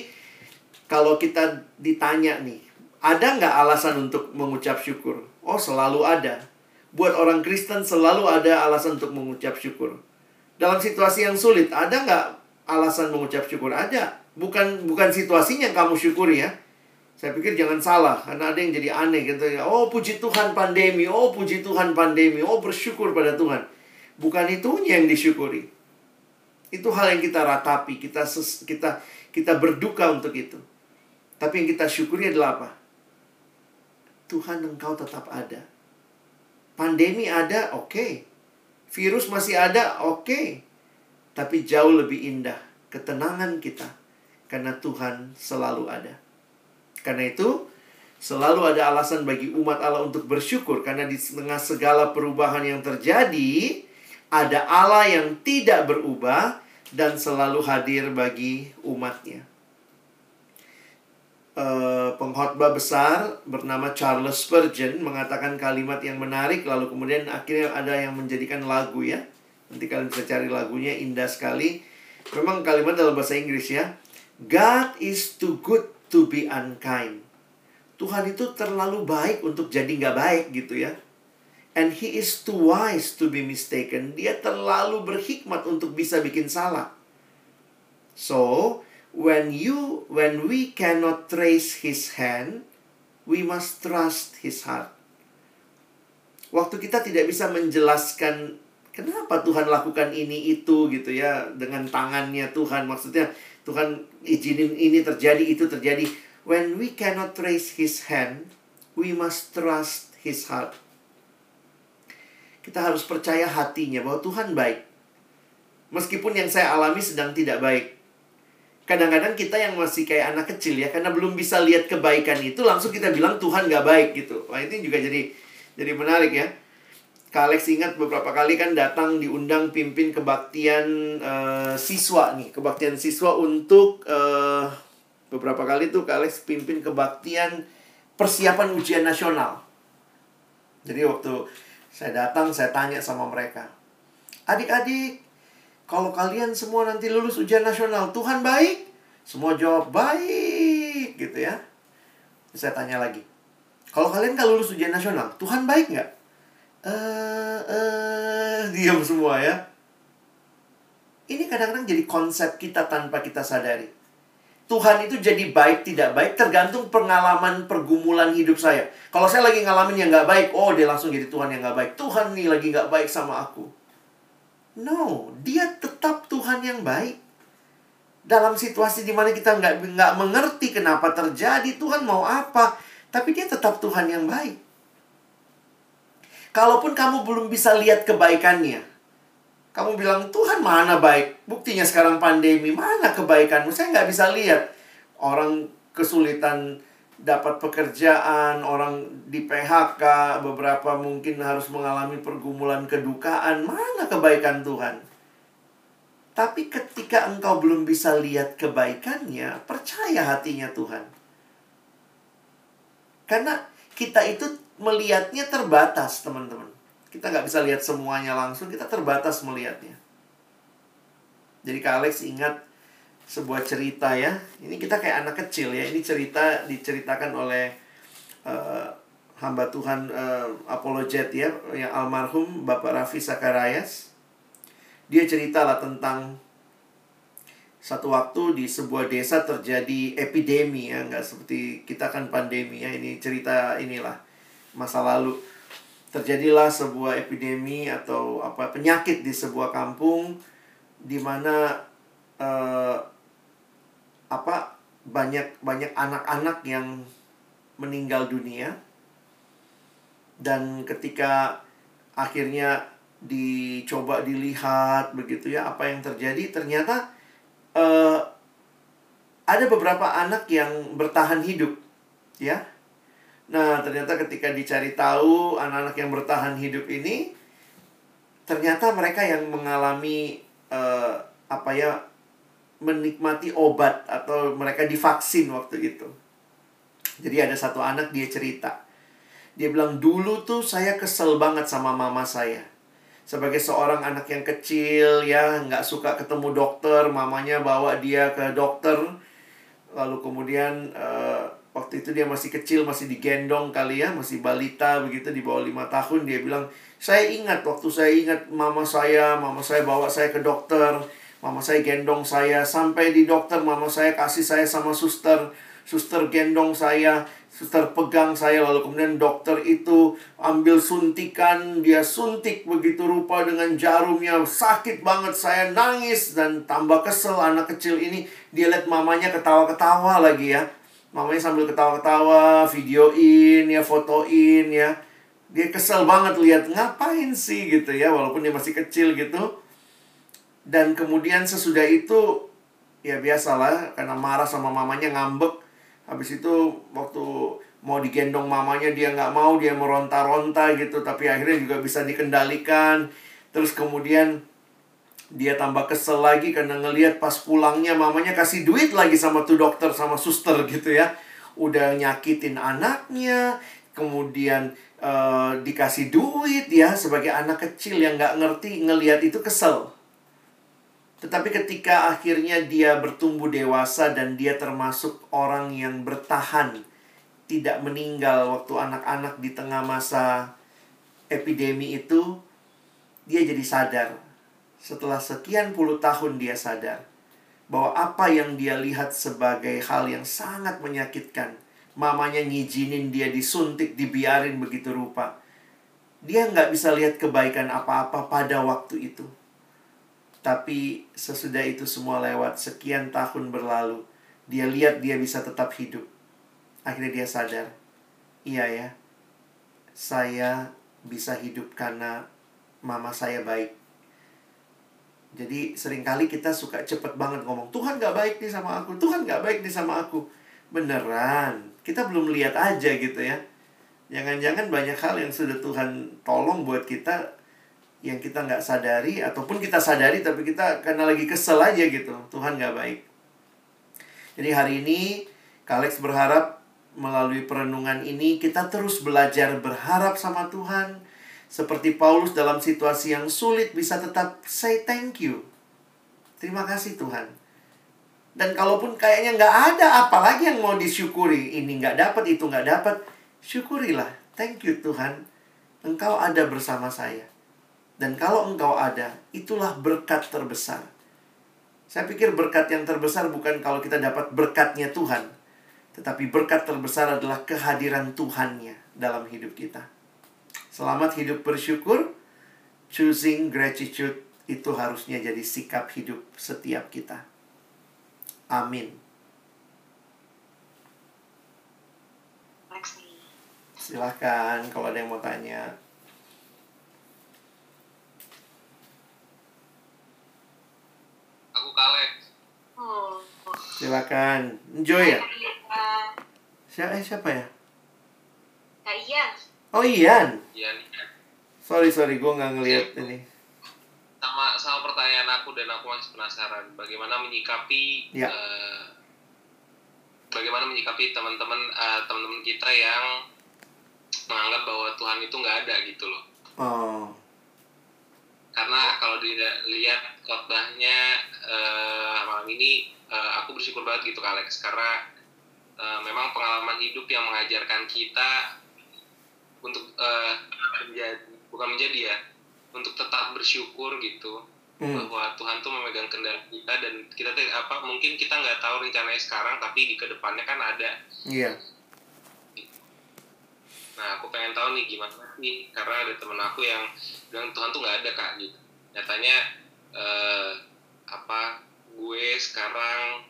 kalau kita ditanya nih, ada nggak alasan untuk mengucap syukur? Oh, selalu ada. Buat orang Kristen selalu ada alasan untuk mengucap syukur. Dalam situasi yang sulit, ada nggak alasan mengucap syukur? Ada. Bukan bukan situasinya yang kamu syukuri ya. Saya pikir jangan salah, karena ada yang jadi aneh gitu ya. Oh, puji Tuhan pandemi. Oh, puji Tuhan pandemi. Oh, bersyukur pada Tuhan. Bukan itunya yang disyukuri. Itu hal yang kita ratapi, kita ses, kita kita berduka untuk itu. Tapi yang kita syukuri adalah apa? Tuhan engkau tetap ada. Pandemi ada, oke. Okay. Virus masih ada, oke. Okay. Tapi jauh lebih indah ketenangan kita karena Tuhan selalu ada. Karena itu, selalu ada alasan bagi umat Allah untuk bersyukur karena di tengah segala perubahan yang terjadi, ada Allah yang tidak berubah dan selalu hadir bagi umatnya. Uh, pengkhotbah besar bernama Charles Spurgeon mengatakan kalimat yang menarik lalu kemudian akhirnya ada yang menjadikan lagu ya. Nanti kalian bisa cari lagunya indah sekali. Memang kalimat dalam bahasa Inggris ya God is too good to be unkind. Tuhan itu terlalu baik untuk jadi nggak baik gitu ya. And he is too wise to be mistaken. Dia terlalu berhikmat untuk bisa bikin salah. So when you when we cannot trace his hand we must trust his heart. Waktu kita tidak bisa menjelaskan kenapa Tuhan lakukan ini itu gitu ya dengan tangannya Tuhan. Maksudnya Tuhan izinin ini terjadi itu terjadi. When we cannot trace his hand we must trust his heart. Kita harus percaya hatinya bahwa Tuhan baik. Meskipun yang saya alami sedang tidak baik kadang-kadang kita yang masih kayak anak kecil ya karena belum bisa lihat kebaikan itu langsung kita bilang Tuhan gak baik gitu. Wah itu juga jadi jadi menarik ya. Kak Alex ingat beberapa kali kan datang diundang pimpin kebaktian uh, siswa nih kebaktian siswa untuk uh, beberapa kali tuh Kak Alex pimpin kebaktian persiapan ujian nasional. Jadi waktu saya datang saya tanya sama mereka adik-adik kalau kalian semua nanti lulus ujian nasional, Tuhan baik? Semua jawab baik, gitu ya. Saya tanya lagi. Kalau kalian kalau lulus ujian nasional, Tuhan baik nggak? Eh, uh, uh, diam semua ya. Ini kadang-kadang jadi konsep kita tanpa kita sadari. Tuhan itu jadi baik tidak baik tergantung pengalaman pergumulan hidup saya. Kalau saya lagi ngalamin yang nggak baik, oh dia langsung jadi Tuhan yang nggak baik. Tuhan nih lagi nggak baik sama aku. No, dia tetap Tuhan yang baik. Dalam situasi di mana kita nggak nggak mengerti kenapa terjadi, Tuhan mau apa, tapi dia tetap Tuhan yang baik. Kalaupun kamu belum bisa lihat kebaikannya, kamu bilang Tuhan mana baik? Buktinya sekarang pandemi, mana kebaikanmu? Saya nggak bisa lihat orang kesulitan dapat pekerjaan, orang di PHK, beberapa mungkin harus mengalami pergumulan kedukaan. Mana kebaikan Tuhan? Tapi ketika engkau belum bisa lihat kebaikannya, percaya hatinya Tuhan. Karena kita itu melihatnya terbatas, teman-teman. Kita nggak bisa lihat semuanya langsung, kita terbatas melihatnya. Jadi Kak Alex ingat sebuah cerita ya. Ini kita kayak anak kecil ya. Ini cerita diceritakan oleh uh, hamba Tuhan uh, apologet ya, yang almarhum Bapak Raffi Sakarayas. Dia ceritalah tentang satu waktu di sebuah desa terjadi epidemi ya, nggak seperti kita kan pandemi ya. Ini cerita inilah masa lalu. Terjadilah sebuah epidemi atau apa penyakit di sebuah kampung di mana uh, apa banyak banyak anak-anak yang meninggal dunia. Dan ketika akhirnya dicoba dilihat begitu ya apa yang terjadi ternyata uh, ada beberapa anak yang bertahan hidup ya. Nah ternyata ketika dicari tahu anak-anak yang bertahan hidup ini ternyata mereka yang mengalami uh, apa ya menikmati obat atau mereka divaksin waktu itu. Jadi ada satu anak dia cerita. Dia bilang dulu tuh saya kesel banget sama mama saya. Sebagai seorang anak yang kecil ya nggak suka ketemu dokter, mamanya bawa dia ke dokter. Lalu kemudian uh, waktu itu dia masih kecil, masih digendong kali ya, masih balita begitu di bawah lima tahun. Dia bilang, saya ingat waktu saya ingat mama saya, mama saya bawa saya ke dokter, mama saya gendong saya sampai di dokter, mama saya kasih saya sama suster, suster gendong saya, suster pegang saya lalu kemudian dokter itu ambil suntikan, dia suntik begitu rupa dengan jarumnya. Sakit banget saya nangis dan tambah kesel anak kecil ini. Dia lihat mamanya ketawa-ketawa lagi ya. Mamanya sambil ketawa-ketawa, videoin ya, fotoin ya. Dia kesel banget lihat ngapain sih? gitu ya, walaupun dia masih kecil gitu. Dan kemudian sesudah itu ya biasalah karena marah sama mamanya ngambek. Habis itu waktu mau digendong mamanya dia nggak mau, dia meronta-ronta gitu, tapi akhirnya juga bisa dikendalikan. Terus kemudian dia tambah kesel lagi karena ngelihat pas pulangnya mamanya kasih duit lagi sama tuh dokter sama suster gitu ya udah nyakitin anaknya kemudian uh, dikasih duit ya sebagai anak kecil yang nggak ngerti ngelihat itu kesel tetapi ketika akhirnya dia bertumbuh dewasa dan dia termasuk orang yang bertahan tidak meninggal waktu anak-anak di tengah masa epidemi itu dia jadi sadar setelah sekian puluh tahun dia sadar bahwa apa yang dia lihat sebagai hal yang sangat menyakitkan. Mamanya ngizinin dia disuntik, dibiarin begitu rupa. Dia nggak bisa lihat kebaikan apa-apa pada waktu itu. Tapi sesudah itu semua lewat, sekian tahun berlalu, dia lihat dia bisa tetap hidup. Akhirnya dia sadar, iya ya, saya bisa hidup karena mama saya baik. Jadi sering kali kita suka cepet banget ngomong Tuhan gak baik nih sama aku, Tuhan gak baik nih sama aku. Beneran, kita belum lihat aja gitu ya. Jangan-jangan banyak hal yang sudah Tuhan tolong buat kita Yang kita nggak sadari Ataupun kita sadari tapi kita karena lagi kesel aja gitu Tuhan gak baik Jadi hari ini Kalex berharap melalui perenungan ini Kita terus belajar berharap sama Tuhan seperti Paulus dalam situasi yang sulit bisa tetap say thank you. Terima kasih Tuhan. Dan kalaupun kayaknya nggak ada apalagi yang mau disyukuri. Ini nggak dapat, itu nggak dapat. Syukurilah. Thank you Tuhan. Engkau ada bersama saya. Dan kalau engkau ada, itulah berkat terbesar. Saya pikir berkat yang terbesar bukan kalau kita dapat berkatnya Tuhan. Tetapi berkat terbesar adalah kehadiran Tuhannya dalam hidup kita. Selamat hidup bersyukur. Choosing gratitude itu harusnya jadi sikap hidup setiap kita. Amin. Silahkan kalau ada yang mau tanya. Aku Kalek. Oh. Silakan. Enjoy ya? Siapa, eh, siapa ya? Kak Ian. Oh Ian. Iya nih. Sorry sorry, gue nggak ngeliat ini. Sama sama pertanyaan aku dan aku masih penasaran bagaimana menyikapi Ya. eh, bagaimana menyikapi teman-teman eh, teman-teman kita yang menganggap bahwa Tuhan itu nggak ada gitu loh. Oh, Karena kalau dilihat khotbahnya eh, malam ini eh, aku bersyukur banget gitu Kak Alex karena eh, memang pengalaman hidup yang mengajarkan kita untuk eh, menjadi bukan menjadi ya untuk tetap bersyukur gitu hmm. bahwa Tuhan tuh memegang kendali kita dan kita apa mungkin kita nggak tahu rencananya sekarang tapi di ke depannya kan ada iya. Nah aku pengen tahu nih gimana sih? Karena ada temen aku yang bilang Tuhan tuh nggak ada kak gitu. Nyatanya eh, apa gue sekarang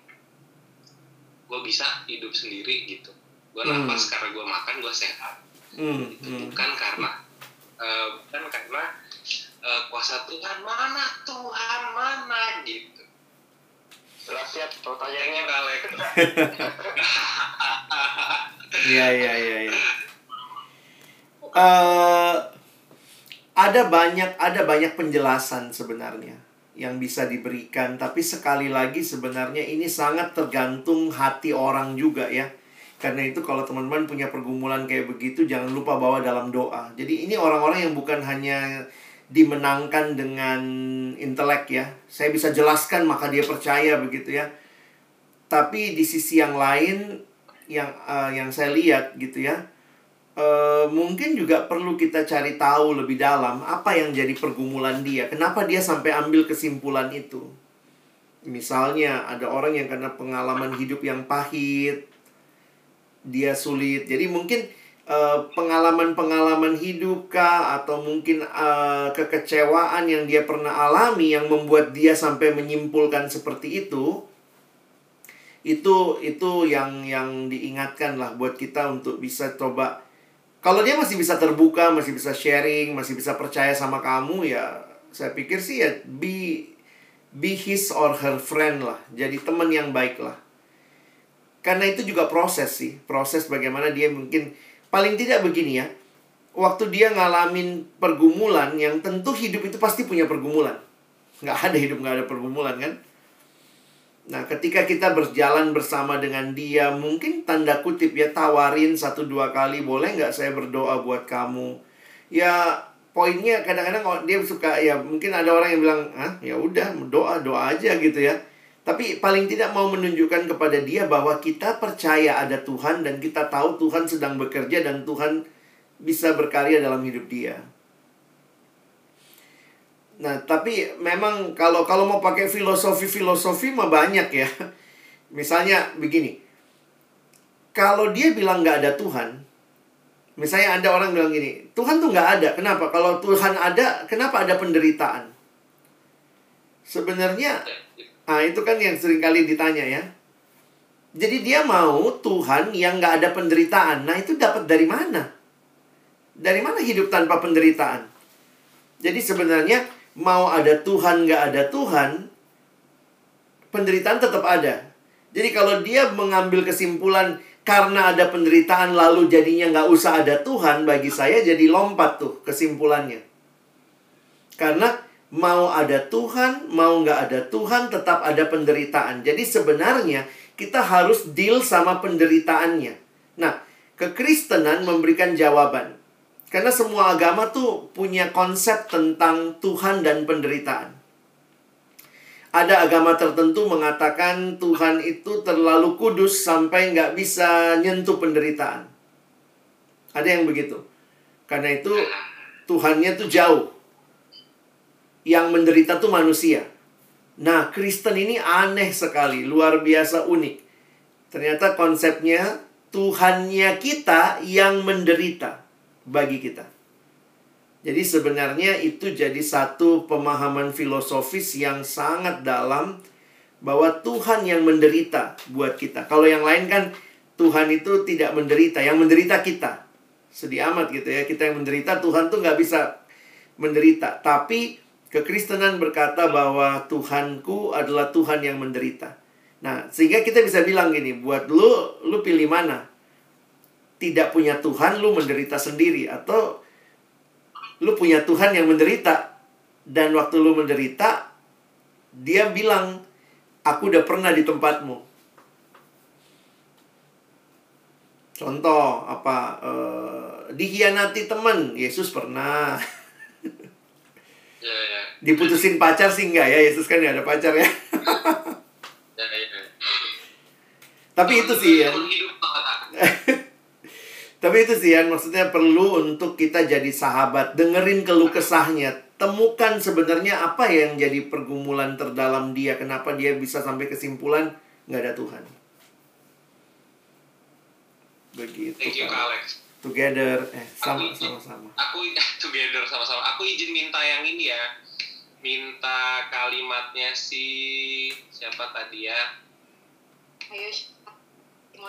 gue bisa hidup sendiri gitu. Gue Hmm. nafas karena gue makan gue sehat. Hmm, Itu hmm. bukan karena eh, bukan karena eh, kuasa Tuhan. Mana Tuhan mana gitu. Jelas ya pertanyaannya you Kalek Iya iya iya. Eh, ada banyak ada banyak penjelasan sebenarnya yang bisa diberikan, tapi sekali lagi sebenarnya ini sangat tergantung hati orang juga ya. Karena itu kalau teman-teman punya pergumulan kayak begitu jangan lupa bawa dalam doa. Jadi ini orang-orang yang bukan hanya dimenangkan dengan intelek ya. Saya bisa jelaskan maka dia percaya begitu ya. Tapi di sisi yang lain yang uh, yang saya lihat gitu ya. Uh, mungkin juga perlu kita cari tahu lebih dalam apa yang jadi pergumulan dia. Kenapa dia sampai ambil kesimpulan itu? Misalnya ada orang yang karena pengalaman hidup yang pahit, dia sulit. Jadi mungkin uh, pengalaman-pengalaman hidup kah atau mungkin uh, kekecewaan yang dia pernah alami yang membuat dia sampai menyimpulkan seperti itu itu itu yang yang diingatkan lah buat kita untuk bisa coba kalau dia masih bisa terbuka masih bisa sharing masih bisa percaya sama kamu ya saya pikir sih ya be be his or her friend lah. Jadi teman yang baik lah. Karena itu juga proses sih. Proses bagaimana dia mungkin paling tidak begini ya. Waktu dia ngalamin pergumulan yang tentu hidup itu pasti punya pergumulan. Nggak ada hidup nggak ada pergumulan kan Nah, ketika kita berjalan bersama dengan dia, mungkin tanda kutip ya tawarin satu dua kali, boleh nggak saya berdoa buat kamu? Ya, poinnya kadang-kadang dia suka ya mungkin ada orang yang bilang, ah ya udah doa doa aja gitu ya. Tapi paling tidak mau menunjukkan kepada dia bahwa kita percaya ada Tuhan dan kita tahu Tuhan sedang bekerja dan Tuhan bisa berkarya dalam hidup dia. Nah, tapi memang kalau kalau mau pakai filosofi-filosofi mah banyak ya. Misalnya begini. Kalau dia bilang nggak ada Tuhan, misalnya ada orang bilang gini, Tuhan tuh nggak ada. Kenapa? Kalau Tuhan ada, kenapa ada penderitaan? Sebenarnya, ah itu kan yang sering kali ditanya ya. Jadi dia mau Tuhan yang nggak ada penderitaan. Nah itu dapat dari mana? Dari mana hidup tanpa penderitaan? Jadi sebenarnya mau ada Tuhan nggak ada Tuhan, penderitaan tetap ada. Jadi kalau dia mengambil kesimpulan karena ada penderitaan lalu jadinya nggak usah ada Tuhan, bagi saya jadi lompat tuh kesimpulannya. Karena mau ada Tuhan, mau nggak ada Tuhan, tetap ada penderitaan. Jadi sebenarnya kita harus deal sama penderitaannya. Nah, kekristenan memberikan jawaban. Karena semua agama tuh punya konsep tentang Tuhan dan penderitaan. Ada agama tertentu mengatakan Tuhan itu terlalu kudus sampai nggak bisa nyentuh penderitaan. Ada yang begitu. Karena itu Tuhannya tuh jauh. Yang menderita tuh manusia. Nah, Kristen ini aneh sekali, luar biasa unik. Ternyata konsepnya Tuhannya kita yang menderita bagi kita. Jadi sebenarnya itu jadi satu pemahaman filosofis yang sangat dalam bahwa Tuhan yang menderita buat kita. Kalau yang lain kan Tuhan itu tidak menderita, yang menderita kita. Sedih amat gitu ya, kita yang menderita Tuhan tuh nggak bisa menderita. Tapi kekristenan berkata bahwa Tuhanku adalah Tuhan yang menderita. Nah, sehingga kita bisa bilang gini, buat lu, lu pilih mana? Tidak punya Tuhan, lu menderita sendiri. Atau lu punya Tuhan yang menderita. Dan waktu lu menderita, dia bilang, aku udah pernah di tempatmu. Contoh, apa? Uh, dihianati teman, Yesus pernah. Ya, ya. Diputusin pacar sih enggak ya, Yesus kan gak ada pacar ya, ya. Tapi itu sih ya. Tapi itu sih yang maksudnya perlu untuk kita jadi sahabat, dengerin keluh kesahnya, temukan sebenarnya apa yang jadi pergumulan terdalam dia, kenapa dia bisa sampai kesimpulan nggak ada Tuhan. Begitu. Thank you. Kak Alex. Together, eh sama Aku- sama sama. Aku together sama-sama. Aku izin minta yang ini ya. Minta kalimatnya si siapa tadi ya? Ayo,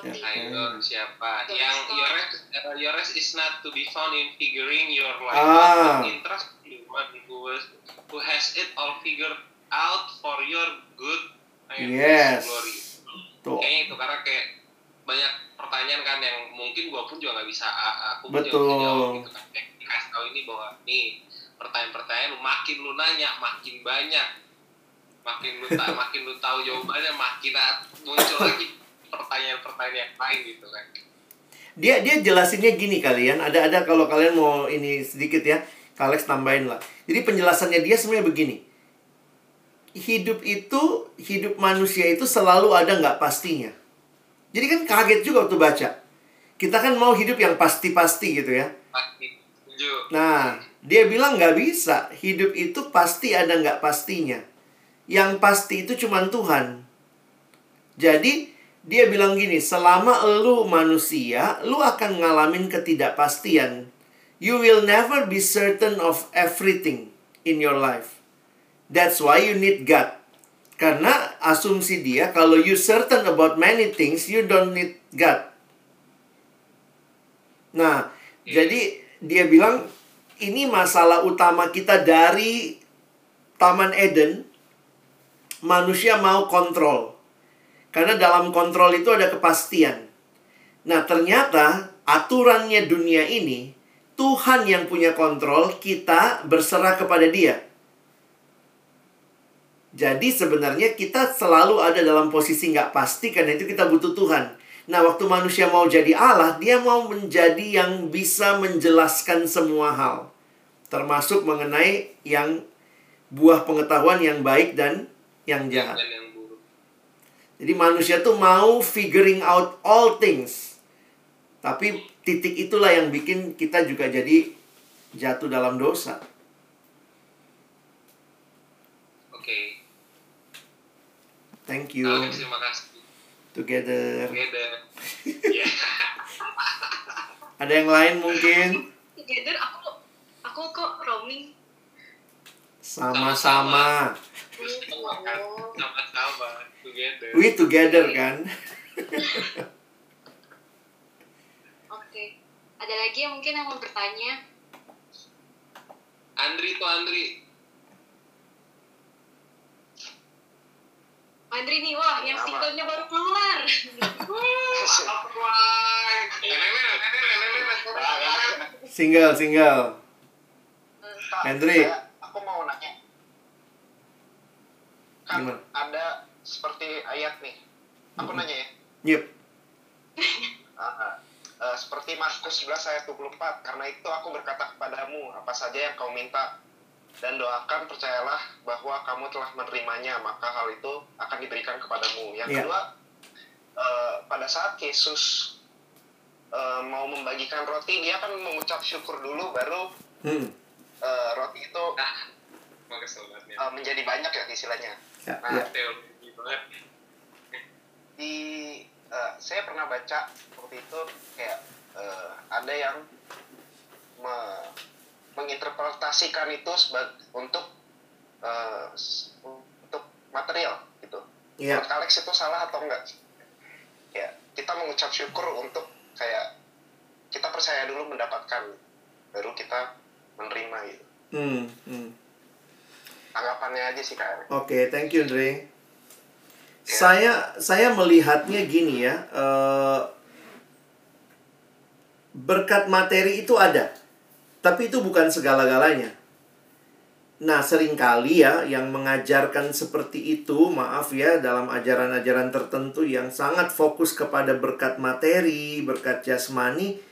Timothy. Ya. Ayo siapa? Yang your rest, uh, your rest is not to be found in figuring your life Ah. but in trust in one who was who has it all figured out for your good and Yes. glory. Tuh. Kayaknya itu karena kayak banyak pertanyaan kan yang mungkin gua pun juga nggak bisa aku pun juga Betul. nggak bisa jawab gitu kan kayak dikasih tahu ini bahwa nih pertanyaan-pertanyaan makin lu nanya makin banyak makin lu tak makin lu tahu jawabannya makin muncul lagi pertanyaan-pertanyaan yang lain gitu kan Dia dia jelasinnya gini kalian, ada ada kalau kalian mau ini sedikit ya, Kak Alex tambahin lah. Jadi penjelasannya dia sebenarnya begini. Hidup itu, hidup manusia itu selalu ada nggak pastinya. Jadi kan kaget juga waktu baca. Kita kan mau hidup yang pasti-pasti gitu ya. Pasti. Nah, dia bilang nggak bisa. Hidup itu pasti ada nggak pastinya. Yang pasti itu cuma Tuhan. Jadi, dia bilang gini, selama lu manusia, lu akan ngalamin ketidakpastian. You will never be certain of everything in your life. That's why you need God. Karena asumsi dia, kalau you certain about many things, you don't need God. Nah, jadi dia bilang ini masalah utama kita dari Taman Eden. Manusia mau kontrol. Karena dalam kontrol itu ada kepastian. Nah, ternyata aturannya dunia ini Tuhan yang punya kontrol, kita berserah kepada Dia. Jadi sebenarnya kita selalu ada dalam posisi nggak pasti karena itu kita butuh Tuhan. Nah, waktu manusia mau jadi Allah, dia mau menjadi yang bisa menjelaskan semua hal. Termasuk mengenai yang buah pengetahuan yang baik dan yang jahat. Jadi manusia tuh mau figuring out all things. Tapi titik itulah yang bikin kita juga jadi jatuh dalam dosa. Oke. Thank you. Terima kasih. Together. Together. Iya. Ada yang lain mungkin? Together aku aku kok roaming. Sama-sama. Sama-sama. Together. We together kan? Oke. Ada lagi yang mungkin yang mau bertanya? Andri tuh Andri. Andri nih, wah yang singlenya baru keluar. Single, single. Kak, Hendrik. saya- aku mau nanya. Kan Gimana? ada seperti ayat nih. Aku Mm-mm. nanya ya. Yep. Ah, eh, seperti Markus 11 ayat 24. Karena itu aku berkata kepadamu, apa saja yang kau minta dan doakan percayalah bahwa kamu telah menerimanya, maka hal itu akan diberikan kepadamu. Yang Iya. kedua, eh, pada saat Yesus eh, mau membagikan roti, dia akan mengucap syukur dulu, baru Hmm. eh, roti itu Ah, eh, menjadi banyak ya istilahnya. Ya, Nah, ya. Teologi banget. di eh, saya pernah baca waktu itu kayak eh, ada yang me- menginterpretasikan itu sebagai untuk eh, s- untuk material gitu. Iya. Menurut Alex itu salah atau enggak? Ya, kita mengucap syukur untuk kayak kita percaya dulu mendapatkan baru kita menerima gitu. Hmm, hmm. Tanggapannya aja sih kak. Oke, thank you, Andre. Saya saya melihatnya gini ya, eh, berkat materi itu ada, tapi itu bukan segala-galanya. Nah, sering kali ya yang mengajarkan seperti itu, maaf ya, dalam ajaran-ajaran tertentu yang sangat fokus kepada berkat materi, berkat jasmani,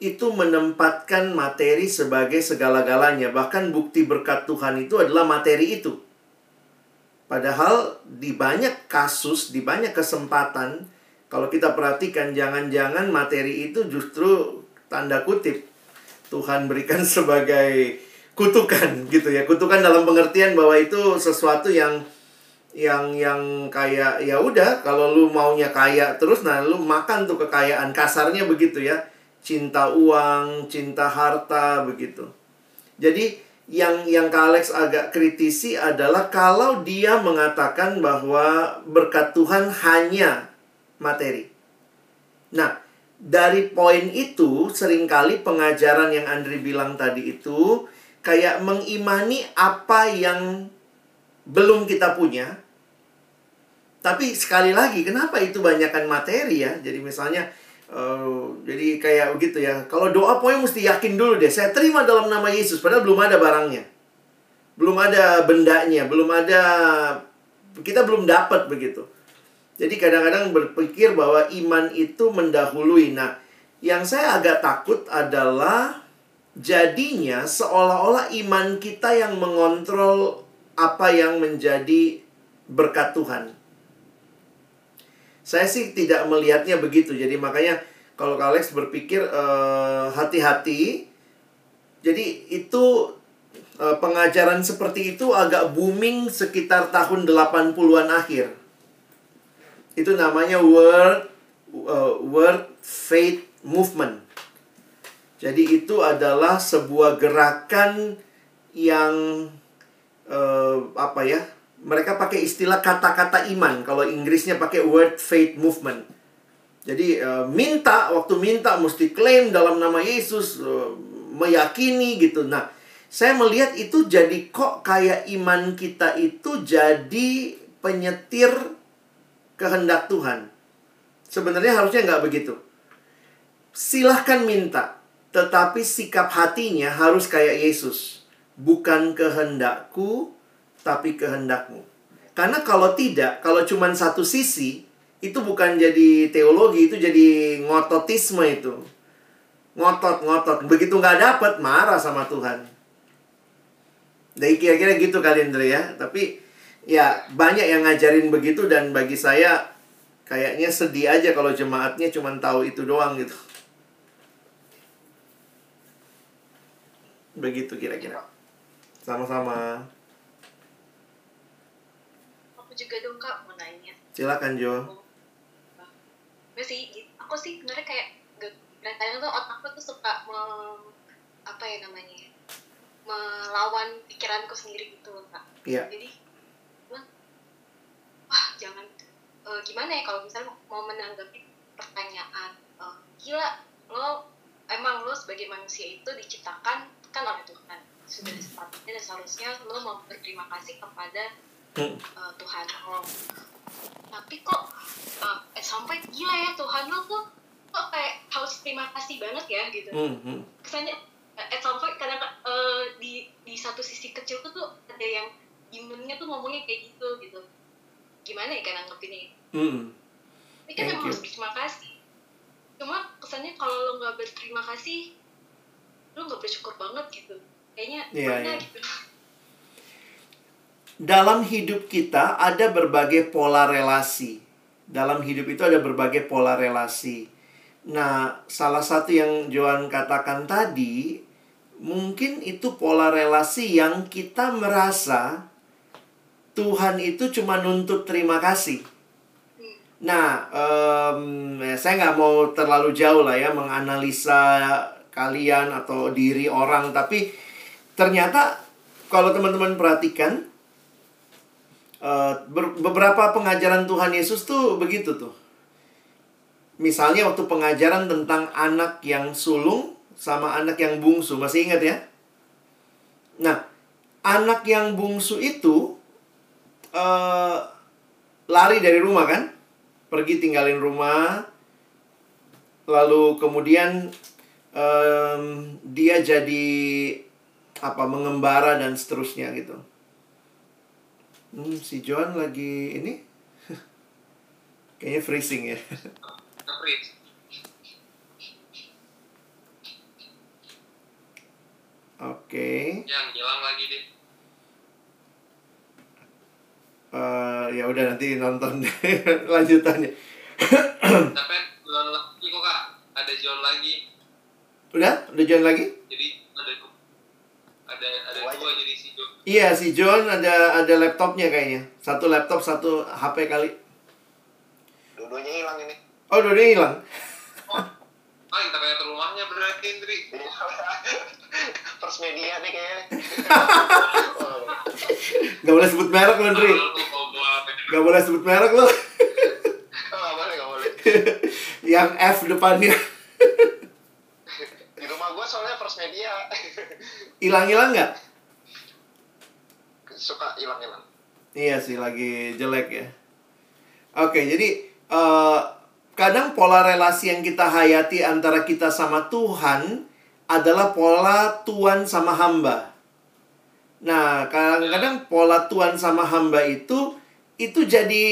itu menempatkan materi sebagai segala-galanya. Bahkan bukti berkat Tuhan itu adalah materi itu. Padahal di banyak kasus, di banyak kesempatan, kalau kita perhatikan jangan-jangan materi itu justru tanda kutip Tuhan berikan sebagai kutukan gitu ya. Kutukan dalam pengertian bahwa itu sesuatu yang yang yang kayak ya udah kalau lu maunya kaya terus nah lu makan tuh kekayaan kasarnya begitu ya. Cinta uang, cinta harta begitu. Jadi yang yang Kak Alex agak kritisi adalah kalau dia mengatakan bahwa berkat Tuhan hanya materi. Nah, dari poin itu sering kali pengajaran yang Andri bilang tadi itu kayak mengimani apa yang belum kita punya. Tapi sekali lagi, kenapa itu banyakkan materi ya? Jadi misalnya eh, jadi kayak begitu ya. Kalau doa pokoknya mesti yakin dulu deh. Saya terima dalam nama Yesus. Padahal belum ada barangnya. Belum ada bendanya. Belum ada... Kita belum dapat begitu. Jadi kadang-kadang berpikir bahwa iman itu mendahului. Nah, yang saya agak takut adalah jadinya seolah-olah iman kita yang mengontrol apa yang menjadi berkat Tuhan. Saya sih tidak melihatnya begitu. Jadi makanya kalau Alex berpikir eh, hati-hati. Jadi itu eh, pengajaran seperti itu agak booming sekitar tahun 80-an akhir. Itu namanya word uh, word faith movement. Jadi itu adalah sebuah gerakan yang eh, apa ya? Mereka pakai istilah kata-kata iman. Kalau Inggrisnya pakai word faith movement. Jadi eh, minta waktu minta mesti klaim dalam nama Yesus eh, meyakini gitu. Nah, saya melihat itu jadi kok kayak iman kita itu jadi penyetir kehendak Tuhan. Sebenarnya harusnya nggak begitu. Silahkan minta, tetapi sikap hatinya harus kayak Yesus. Bukan kehendakku, tapi kehendakmu. Karena kalau tidak, kalau cuma satu sisi, itu bukan jadi teologi, itu jadi ngototisme itu. Ngotot-ngotot. Begitu nggak dapet, marah sama Tuhan. Jadi kira-kira gitu kali Andre ya. Tapi ya banyak yang ngajarin begitu dan bagi saya kayaknya sedih aja kalau jemaatnya cuma tahu itu doang gitu. Begitu kira-kira. Sama-sama. Juga dong kak mau nanya. Silakan Jo. Gue sih, gitu. aku sih sebenarnya kayak kadang tuh otakku tuh suka me, apa ya namanya ya, melawan pikiranku sendiri gitu loh kak. Iya. Jadi, wah jangan eh, gimana ya kalau misalnya mau menanggapi pertanyaan, eh, gila lo emang lo sebagai manusia itu diciptakan kan oleh Tuhan sudah sepatutnya dan seharusnya lo mau berterima kasih kepada Hmm. uh, Tuhan lo tapi kok uh, eh, sampai gila ya Tuhan lo tuh kok kayak harus terima kasih banget ya gitu Hmm, hmm. kesannya at some point kadang uh, di di satu sisi kecil tuh tuh ada yang imunnya tuh ngomongnya kayak gitu gitu gimana ya kan nanggepinnya Hmm. tapi kan emang harus berterima kasih cuma kesannya kalau lo nggak berterima kasih lo nggak bersyukur banget gitu kayaknya Iya, mana iya. gitu Dalam hidup kita ada berbagai pola relasi. Dalam hidup itu ada berbagai pola relasi. Nah, salah satu yang Johan katakan tadi, mungkin itu pola relasi yang kita merasa Tuhan itu cuma nuntut terima kasih. Nah, ya, saya nggak mau terlalu jauh lah ya menganalisa kalian atau diri orang, tapi ternyata kalau teman-teman perhatikan eh, ber- beberapa pengajaran Tuhan Yesus tuh begitu tuh. Misalnya waktu pengajaran tentang anak yang sulung sama anak yang bungsu, masih ingat ya? Nah, anak yang bungsu itu eh, lari dari rumah kan? Pergi tinggalin rumah, lalu kemudian em, dia jadi apa mengembara dan seterusnya gitu. Hmm, si John lagi ini kayaknya freezing ya. Oke. yang hilang lagi deh Eh, ya udah nanti nonton lanjutannya. tapi John lagi kok kak ada John lagi Udah? Udah John lagi? Ada ada ada Dua jadi si John Iya, si John ada ada laptopnya kayaknya. Satu laptop, satu HP kali. Dua-duanya hilang ini. Oh, dua hilang. ah internet rumahnya berarti Indri First media nih kayaknya. Oh, Gak boleh sebut merek lo, Ndri. Kalau lu mau gua Gak boleh sebut merek lo. oh, nggak boleh, nggak boleh. Yang F depannya. Gua soalnya first media. Hilang-hilang nggak? Suka hilang-hilang. Iya sih, lagi jelek ya. Oke, jadi eh, kadang pola relasi yang kita hayati antara kita sama Tuhan adalah pola Tuhan sama hamba. Nah, kadang-kadang pola Tuhan sama hamba itu itu jadi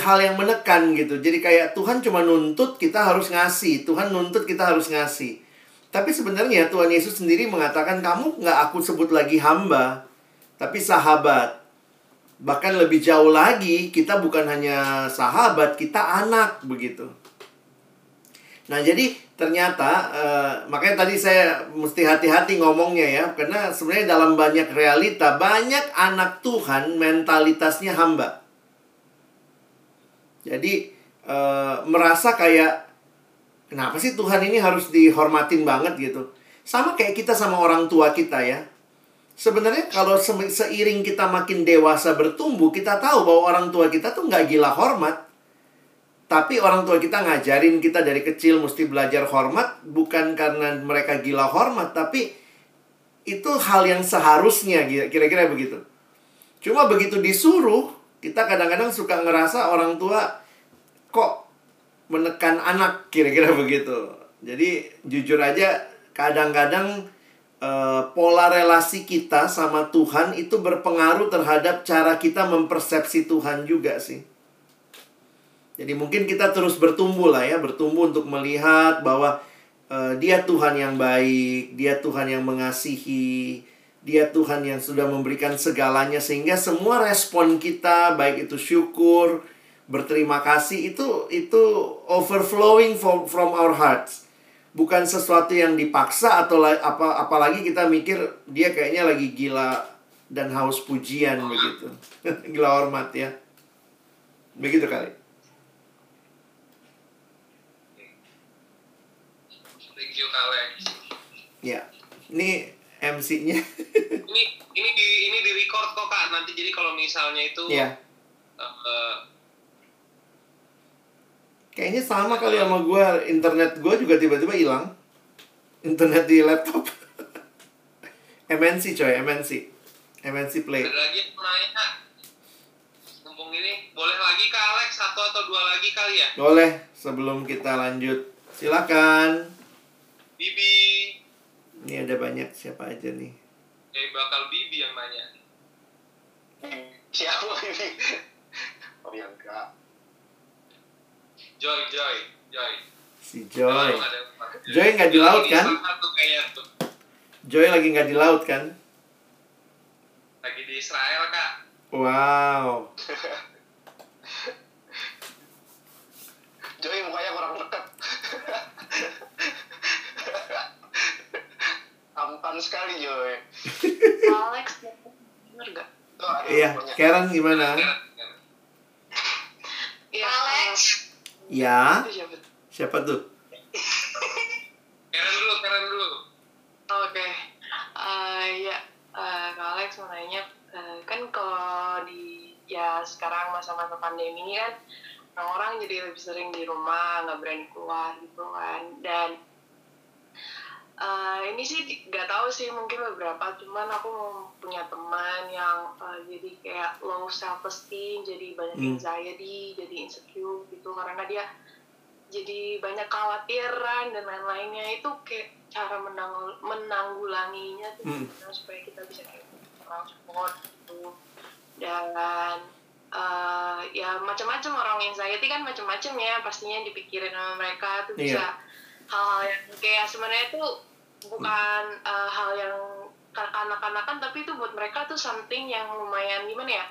hal yang menekan gitu. Jadi kayak Tuhan cuma nuntut kita harus ngasih, Tuhan nuntut kita harus ngasih. Tapi sebenarnya Tuhan Yesus sendiri mengatakan kamu nggak aku sebut lagi hamba, tapi sahabat. Bahkan lebih jauh lagi, kita bukan hanya sahabat, kita anak begitu. Nah, jadi ternyata eh, makanya tadi saya mesti hati-hati ngomongnya ya, karena sebenarnya dalam banyak realita banyak anak Tuhan mentalitasnya hamba. Jadi eh, merasa kayak kenapa sih Tuhan ini harus dihormatin banget gitu. Sama kayak kita sama orang tua kita ya. Sebenarnya kalau se- seiring kita makin dewasa bertumbuh, kita tahu bahwa orang tua kita tuh nggak gila hormat. Tapi orang tua kita ngajarin kita dari kecil mesti belajar hormat bukan karena mereka gila hormat, tapi itu hal yang seharusnya kira-kira begitu. Cuma begitu disuruh, kita kadang-kadang suka ngerasa orang tua kok menekan anak kira-kira begitu. Jadi jujur aja kadang-kadang eh, pola relasi kita sama Tuhan itu berpengaruh terhadap cara kita mempersepsi Tuhan juga sih. Jadi mungkin kita terus bertumbuh lah ya, bertumbuh untuk melihat bahwa eh, Dia Tuhan yang baik, Dia Tuhan yang mengasihi, Dia Tuhan yang sudah memberikan segalanya sehingga semua respon kita baik itu syukur, berterima kasih itu itu overflowing from from our hearts. Bukan sesuatu yang dipaksa atau la- apa apalagi kita mikir dia kayaknya lagi gila dan haus pujian begitu. gila hormat ya. Begitu kali. Thank you Kale. Ya. Ini MC-nya. Ini ini di ini di record kok kak. Nanti jadi kalau misalnya itu ya. eh, Kayaknya sama kali sama gue Internet gue juga tiba-tiba hilang Internet di laptop MNC coy, MNC MNC Play ada lagi yang nanya. Mumpung ini boleh lagi kak Alex satu atau dua lagi kali ya. Boleh sebelum kita lanjut Silakan Bibi. Ini ada banyak siapa aja nih Eh bakal Bibi yang nanya. Siapa ini? Oh ya enggak. Joy, Joy, Joy. Si Joy Oh. Joy nggak di laut, kan? Joy lagi nggak di laut kan? Lagi di Israel kak. Wow Joy mukanya kurang dekat. Tampan sekali Joy. Alex bener gak? Tuh Iya. Karen gimana? Iya, Alex. Ya, siapa? siapa tuh? Karen dulu, Karen dulu. Oke, Eh, ya eh, Kak Alex mau nanya, eh, kan kalau di ya sekarang masa-masa pandemi ini kan orang-orang jadi lebih sering di rumah, nggak berani keluar gitu kan, dan eh, ini sih nggak tahu sih mungkin beberapa, cuman aku mau punya teman yang eh, jadi kayak low self esteem, jadi banyak Hmm. anxiety, jadi insecure gitu karena dia jadi banyak kekhawatiran dan lain-lainnya itu kayak cara menang menanggulanginya tuh Hmm. gimana supaya kita bisa kayak orang support gitu dan eh, ya macam-macam orang anxiety kan macam-macam ya pastinya dipikirin sama mereka tuh Iya. bisa hal-hal yang kayak sebenarnya tuh bukan eh, hal yang kanak-kanakan tapi itu buat mereka tuh something yang lumayan gimana ya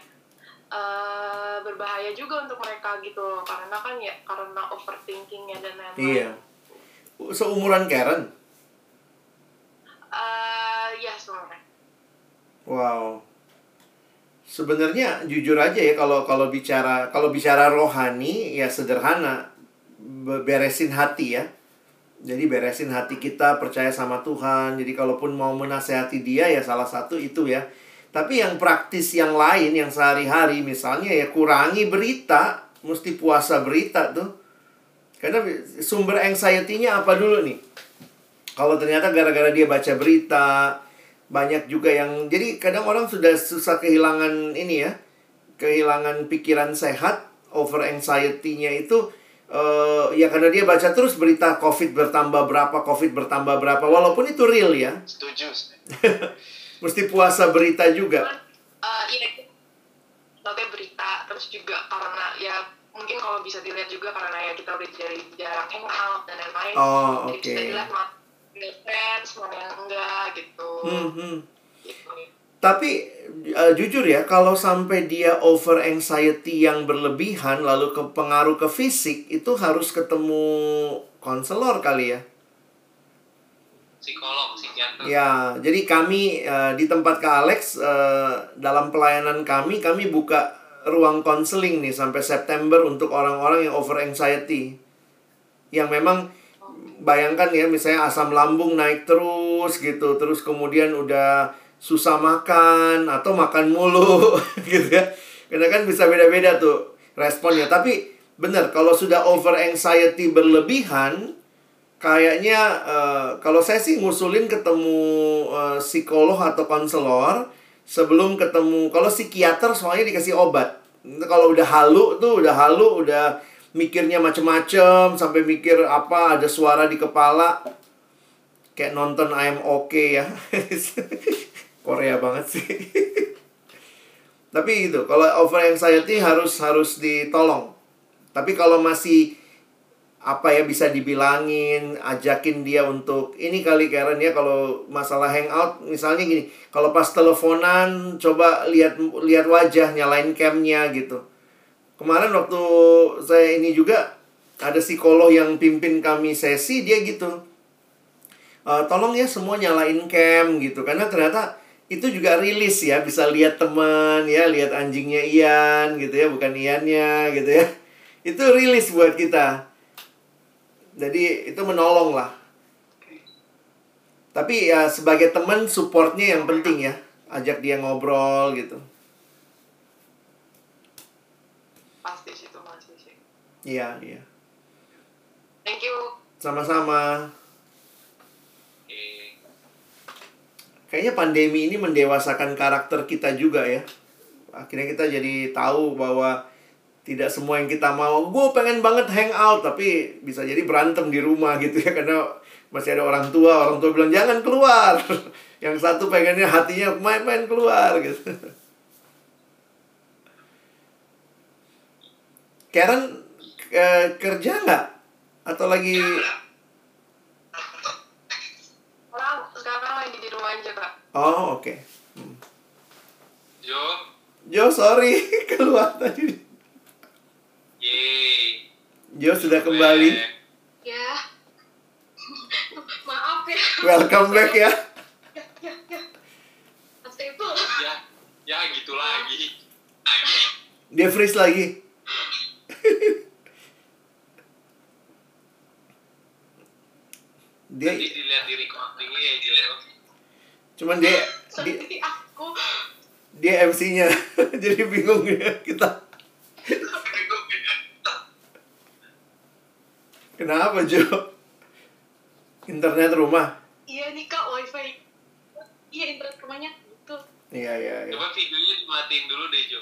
eh, berbahaya juga untuk mereka gitu karena kan ya karena overthinkingnya dan lain-lain Iya Seumuran Karen? Eh, ya sebenarnya Wow. Sebenarnya jujur aja ya kalau kalau bicara kalau bicara rohani ya sederhana Be- beresin hati ya. Jadi beresin hati kita percaya sama Tuhan. Jadi kalaupun mau menasehati dia ya salah satu itu ya. Tapi yang praktis yang lain yang sehari-hari misalnya ya kurangi berita, mesti puasa berita tuh. Karena sumber anxiety-nya apa dulu nih? Kalau ternyata gara-gara dia baca berita, banyak juga yang jadi kadang orang sudah susah kehilangan ini ya kehilangan pikiran sehat over anxiety-nya itu eh, ya karena dia baca terus berita covid bertambah berapa covid bertambah berapa. Walaupun itu real ya. Setuju. mesti puasa berita juga. Eh, iya sebagai berita. Terus juga karena ya mungkin kalau bisa dilihat juga karena ya kita udah jadi jarang hangout dan lain-lain. Oh, jadi bisa oke. dilihat mana mana yang enggak gitu. Hmm, hmm. gitu Tapi uh, jujur ya, kalau sampai dia over anxiety yang berlebihan lalu ke pengaruh ke fisik itu harus ketemu konselor kali ya. psikolog psikiater Ya, jadi kami uh, di tempat Kak Alex uh, dalam pelayanan kami kami buka ruang konseling nih sampai September untuk orang-orang yang over anxiety. Yang memang bayangkan ya misalnya asam lambung naik terus gitu, terus kemudian udah susah makan atau makan mulu gitu ya. Karena kan bisa beda-beda tuh responnya. Tapi benar kalau sudah over anxiety berlebihan kayaknya uh, kalau saya sih ngusulin ketemu uh, psikolog atau konselor sebelum ketemu kalau psikiater soalnya dikasih obat kalau udah halu tuh udah halu udah mikirnya macem-macem sampai mikir apa ada suara di kepala kayak nonton I'm okay ya Korea banget sih. Tapi gitu kalau over anxiety harus harus ditolong. Tapi kalau masih apa ya bisa dibilangin ajakin dia untuk ini kali Karen ya kalau masalah hangout misalnya gini kalau pas teleponan coba lihat lihat wajah nyalain camnya gitu. Kemarin waktu saya ini juga ada psikolog yang pimpin kami sesi dia gitu e, tolong ya semua nyalain cam gitu. Karena ternyata itu juga rilis ya bisa lihat teman ya lihat anjingnya Ian gitu ya bukan Iannya gitu ya itu rilis buat kita jadi itu menolong lah. Tapi ya sebagai teman supportnya yang penting ya. Ajak dia ngobrol gitu. Pasti sih itu pasti sih. Iya, iya. Thank you. Sama-sama. Oke. Kayaknya pandemi ini mendewasakan karakter kita juga ya. Akhirnya kita jadi tahu bahwa tidak semua yang kita mau. Gue pengen banget hangout, tapi bisa jadi berantem di rumah gitu ya karena masih ada orang tua. Orang tua bilang jangan keluar. yang satu pengennya hatinya main-main keluar gitu. Karen eh, kerja nggak? Atau lagi Orang sekarang lagi di rumah aja kak. Oh, oke. Hmm. Jo Jo, sorry keluar tadi. yeay Jo sudah kembali. ya maaf ya Welcome back ya. ya ya ya Pasti itu ya ya gitu lagi Dia freeze lagi. dia nanti dilihat di recordingnya ya dilihat cuman dia dia, seperti aku dia MC-nya. Jadi bingung ya kita. Kenapa, Jo? Internet rumah. iya nih kak wifi iya internet rumahnya gitu Iya, iya, iya. coba videonya dimatiin dulu deh Jo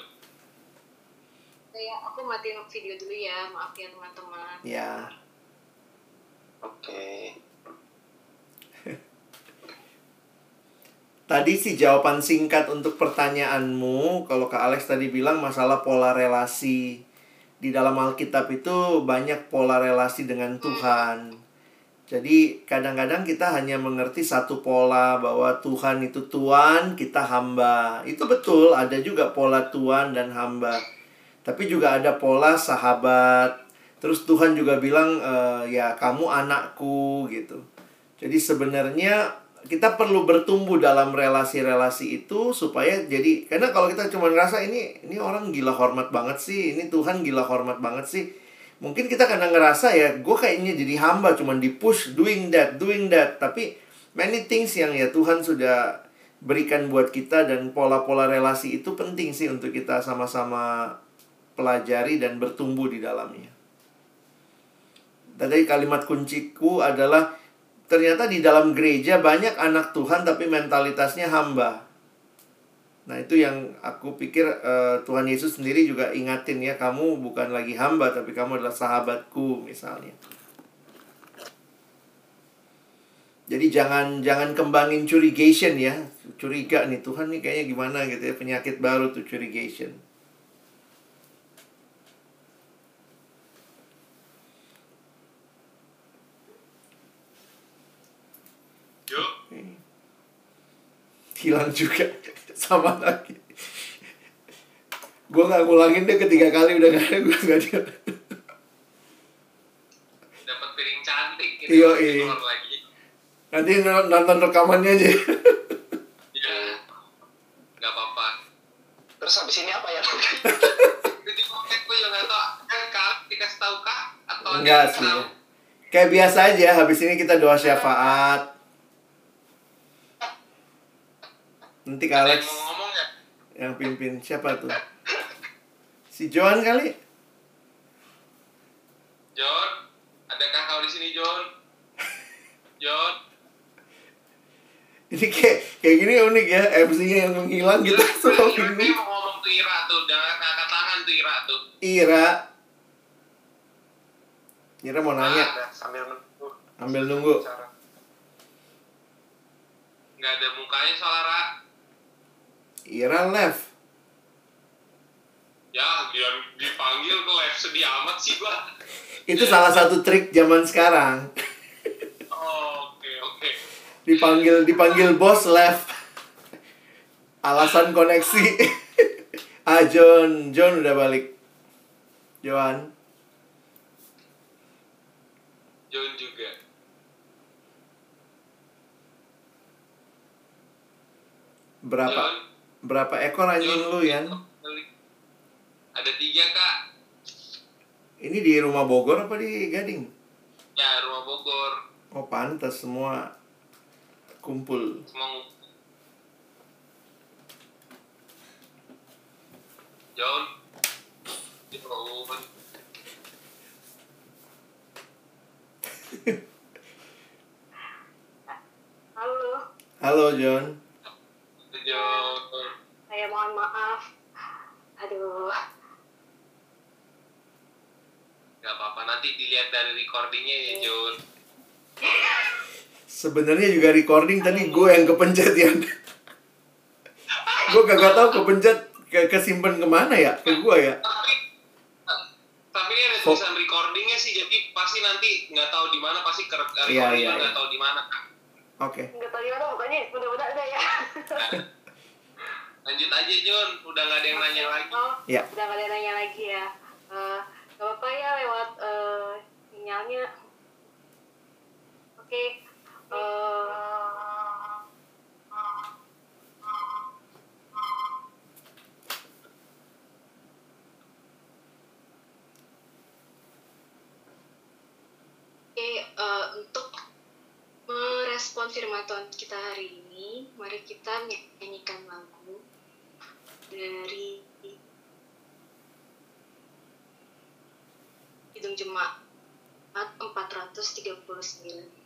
kayak aku matiin video dulu ya maaf ya teman-teman Ya. Oke. Tadi sih jawaban singkat untuk pertanyaanmu, kalau Kak Alex tadi bilang masalah pola relasi. Di dalam Alkitab itu banyak pola relasi dengan Tuhan. Jadi kadang-kadang kita hanya mengerti satu pola bahwa Tuhan itu Tuhan, kita hamba. Itu betul, ada juga pola Tuhan dan hamba. Tapi juga ada pola sahabat. Terus Tuhan juga bilang eh, ya kamu anakku gitu. Jadi sebenarnya kita perlu bertumbuh dalam relasi-relasi itu supaya jadi karena kalau kita cuma ngerasa ini ini orang gila hormat banget sih, ini Tuhan gila hormat banget sih. Mungkin kita kadang ngerasa ya, gue kayaknya jadi hamba cuman di push doing that, doing that. Tapi many things yang ya Tuhan sudah berikan buat kita dan pola-pola relasi itu penting sih untuk kita sama-sama pelajari dan bertumbuh di dalamnya. Tadi kalimat kunciku adalah ternyata di dalam gereja banyak anak Tuhan tapi mentalitasnya hamba. Nah, itu yang aku pikir eh, Tuhan Yesus sendiri juga ingatin ya, kamu bukan lagi hamba tapi kamu adalah sahabatku misalnya. Jadi jangan jangan kembangin curigation ya. Curiga nih Tuhan nih kayaknya gimana gitu ya, penyakit baru tuh curigation. Jo hilang juga. Sama lagi. Gue nggak ngulangin deh ketiga kali udah gak ada gue nggak dia dapat piring cantik gitu Iya, nanti iya. nanti nonton rekamannya aja. Ya nggak apa-apa. Terus habis ini apa ya? jadi gue juga nggak tahu. Kan kak dikasih tahu kak? Atau ada enggak sih. tahu? kayak biasa aja habis ini kita doa syafaat nanti Kak Alex. Yang ngomong ya yang pimpin. Siapa tuh? Si Johan kali? John adakah kau di sini John? John? Ini kayak kayak gini unik ya. MC-nya yang menghilang gitu. Ira dia ini mau ngomong tuh Ira tuh. Jangan angkat tangan tuh Ira tuh. Ira. Ira mau nanya. Ada sambil menunggu ambil nunggu. Nggak ada mukanya soal Ra Ira left. Ya dia dipanggil ke live sedih amat sih gua. Itu salah satu trik zaman sekarang. Oh, oke oke. Dipanggil dipanggil bos left. Alasan koneksi. Ah John John udah balik. Johan. John juga. Berapa? John berapa ekor anjing lu Yan? ada tiga kak. Ini di rumah Bogor apa di Gading? Ya rumah Bogor. Oh pantas semua kumpul. Semua ngumpul. John John. Halo, halo John John saya mohon maaf. Aduh, Gak apa-apa, nanti dilihat dari recordingnya ya, John. sebenarnya juga recording tadi gue yang kepencet Yan. Gue kagak tahu kepencet ke kesimpan ke mana ya ke gue ya. Tapi, tapi ini ada tulisan recordingnya sih, jadi pasti nanti nggak tahu di mana, pasti ke Iya, recording iya, nggak iya. tahu di mana, oke. Nggak tahu gimana pokoknya mudah-mudahan ada ya. Lanjut aja, John. Udah nggak ada yang nanya lagi. Oh, Ya. udah gak ada yang nanya lagi ya. Eh, gak apa-apa ya lewat eh, sinyalnya. Oke. Eh, Oke, eh, untuk merespon firman Tuhan kita hari ini, mari kita nyanyikan lagu dari Hidung Jemaat 439.